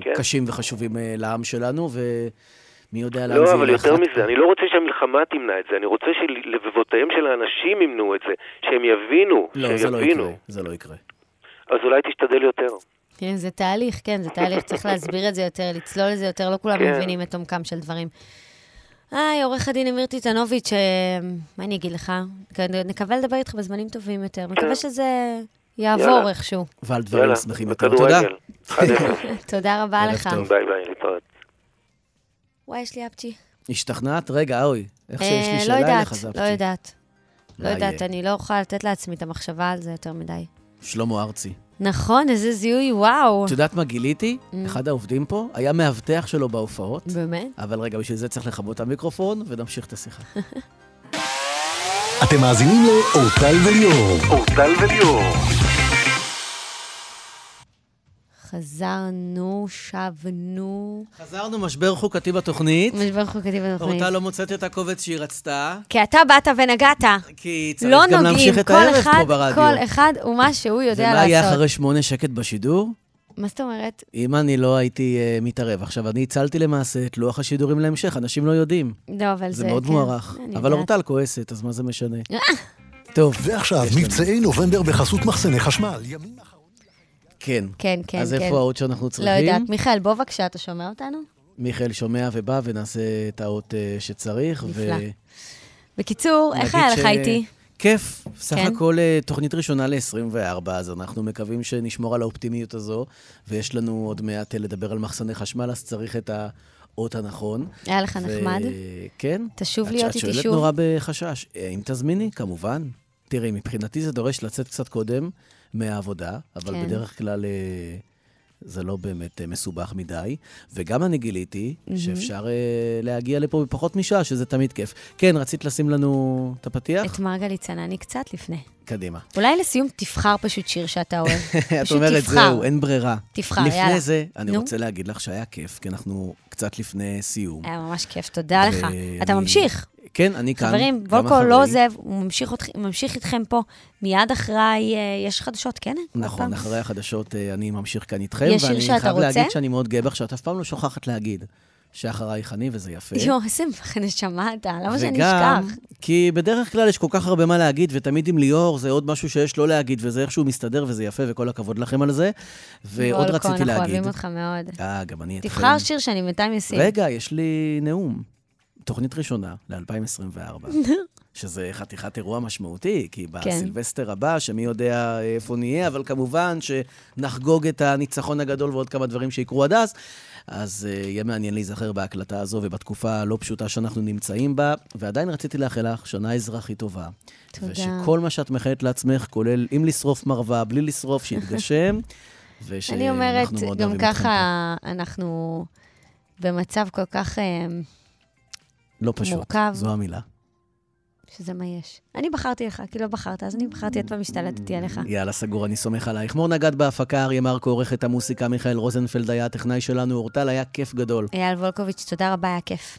כן. קשים וחשובים אה, לעם שלנו, ומי יודע לאן זה לא, אבל. יותר מזה, אני לא רוצה שהמלחמה תמנע את זה, אני רוצה שלבבותיהם של האנשים ימנעו את זה, שהם יבינו, לא, זה לא שיבינו. יקרה, זה לא יקרה. אז אולי תשתדל יותר. כן, זה תהליך, כן, זה תהליך, צריך להסביר את זה יותר, לצלול את זה יותר, לא כולם כן. מבינים את עומקם של דברים. היי, עורך הדין אמיר טיטנוביץ', אה, מה אני אגיד לך? נקווה לדבר איתך בזמנים טובים יותר. מקווה שזה יעבור. איכשהו. ועל דברים שמחים יותר. תודה. בכדורגל. 1-0. תודה רבה לך. ביי ביי, להתראות. וואי, יש לי אפצ'י. השתכנעת? רגע, אוי, איך שיש אה, לי לא שאלה יודעת, אליך, זפצ'י. לא יודעת. לא מה יודעת, יהיה? אני לא יכולה לתת לעצמי את המחשבה על זה יותר מדי. שלמה ארצי. נכון, איזה זיהוי, וואו. את יודעת מה גיליתי? Mm. אחד העובדים פה היה מאבטח שלו בהופעות, באמת? אבל רגע, בשביל זה צריך לכבות את המיקרופון, ונמשיך את השיחה. אתם מאזינים לאורטל וליאור. אורטל וליאור. חזרנו, שבנו. חזרנו, משבר חוקתי בתוכנית. משבר חוקתי בתוכנית. אורטל לא מוצאת את הקובץ שהיא רצתה, כי אתה באת ונגעת. כי צריך לא גם נוגעים, להמשיך את כל הערב אחד, פה ברדיו. כל אחד הוא מה שהוא יודע ומה יהיה לעשות. אחרי שמונה שקט בשידור? מה זאת אומרת? אם אני לא הייתי uh, מתערב. עכשיו, אני הצלתי למעשה את לוח השידורים להמשך, אנשים לא יודעים. לא, אבל זה... זה מאוד כן, מוערך. אבל. אורטל כועסת, אז מה זה משנה? טוב, ועכשיו. מבצעי נובמבר בחסות מחסני חשמל. ימים אחרונים. כן. כן, כן, אז כן. איפה העוד שאנחנו לא צריכים? יודעת. מיכאל, בוא בבקשה, אתה שומע אותנו? מיכאל שומע ובא ונעשה את האות אה, שצריך. נפלא. בקיצור, איך היה לך ש- איתי? כיף. סך כן. הכל אה, תוכנית ראשונה ל-24, אז אנחנו מקווים שנשמור על האופטימיות הזו, ויש לנו עוד מעט אה, לדבר על מחסני חשמל, אז צריך את האות הנכון. היה לך נחמד? כן. תשוב את- להיות את איתי שואלת שוב. נורא בחשש. אה, אם תזמיני, כמובן. תראי, מבחינתי זה דורש לצאת קצת קודם מהעבודה, אבל כן. בדרך כלל זה לא באמת אה, מסובך מדי. וגם אני גיליתי שאפשר אה, להגיע לפה בפחות משעה, שזה תמיד כיף. כן, רצית לשים לנו את הפתיח? את מרגלית צנני קצת לפני. קדימה. אולי לסיום תבחר פשוט שיר שאתה אוהב. את פשוט אומרת, תבחר. זהו, אין ברירה. תבחר, לפני יאללה. זה, אני נו. רוצה להגיד לך שהיה כיף, כי אנחנו קצת לפני סיום. היה ממש כיף, תודה לך. ואני- אתה ממשיך. כן, אני כאן. חברים, וולקו. לא עוזב, הוא ממשיך אותך- ממשיך איתכם פה. מיד אחריי אה, יש חדשות, כן? נכון? אחרי החדשות אה, אני ממשיך כאן איתכם. יש שיר ואני שאתה חייב רוצה? להגיד שאני מאוד גאה בך, שאת אף פעם לא שוכחת להגיד שאחרייך אני, וזה יפה. יואו, איזה נשמה אתה, למה שאני וגם, אשכח? כי בדרך כלל יש כל כך הרבה מה להגיד, ותמיד עם ליאור זה עוד משהו שיש לא להגיד, וזה איכשהו מסתדר, וזה יפה, וכל הכבוד לכם על זה. ועוד רציתי אנחנו להגיד... אוהבים אותך מאוד. אה, גם אני אתכם. תבחר שיר שאני בינתיים אשים. רגע, יש לי נאום. תוכנית ראשונה ל-2024, שזה חתיכת אירוע משמעותי, כי כן. בסילבסטר הבא, שמי יודע איפה נהיה, אבל כמובן שנחגוג את הניצחון הגדול ועוד כמה דברים שיקרו עד אז. אז uh, יהיה מעניין להיזכר בהקלטה הזו ובתקופה הלא פשוטה שאנחנו נמצאים בה, ועדיין רציתי לאחל לך שנה אזרחית טובה. תודה. ושכל מה שאת מאחלת לעצמך, כולל עם לשרוף מרווה, בלי לשרוף, שיתגשם. ושאנחנו אני אומרת, מאוד גם אוהבים אתכם פה. ככה אנחנו במצב כל כך, אה, לא פשוט, מורכב. זו המילה. שזה מה יש. אני בחרתי לך, כי לא בחרת, אז אני בחרתי, עוד פעם השתלטתי עליך. יאללה, סגור, אני סומך עלייך. מור נגד בהפקה, אריה מרקו עורך את המוסיקה, מיכאל רוזנפלד היה הטכנאי שלנו, אורטל, היה כיף גדול. אייל וולקוביץ', תודה רבה, היה כיף.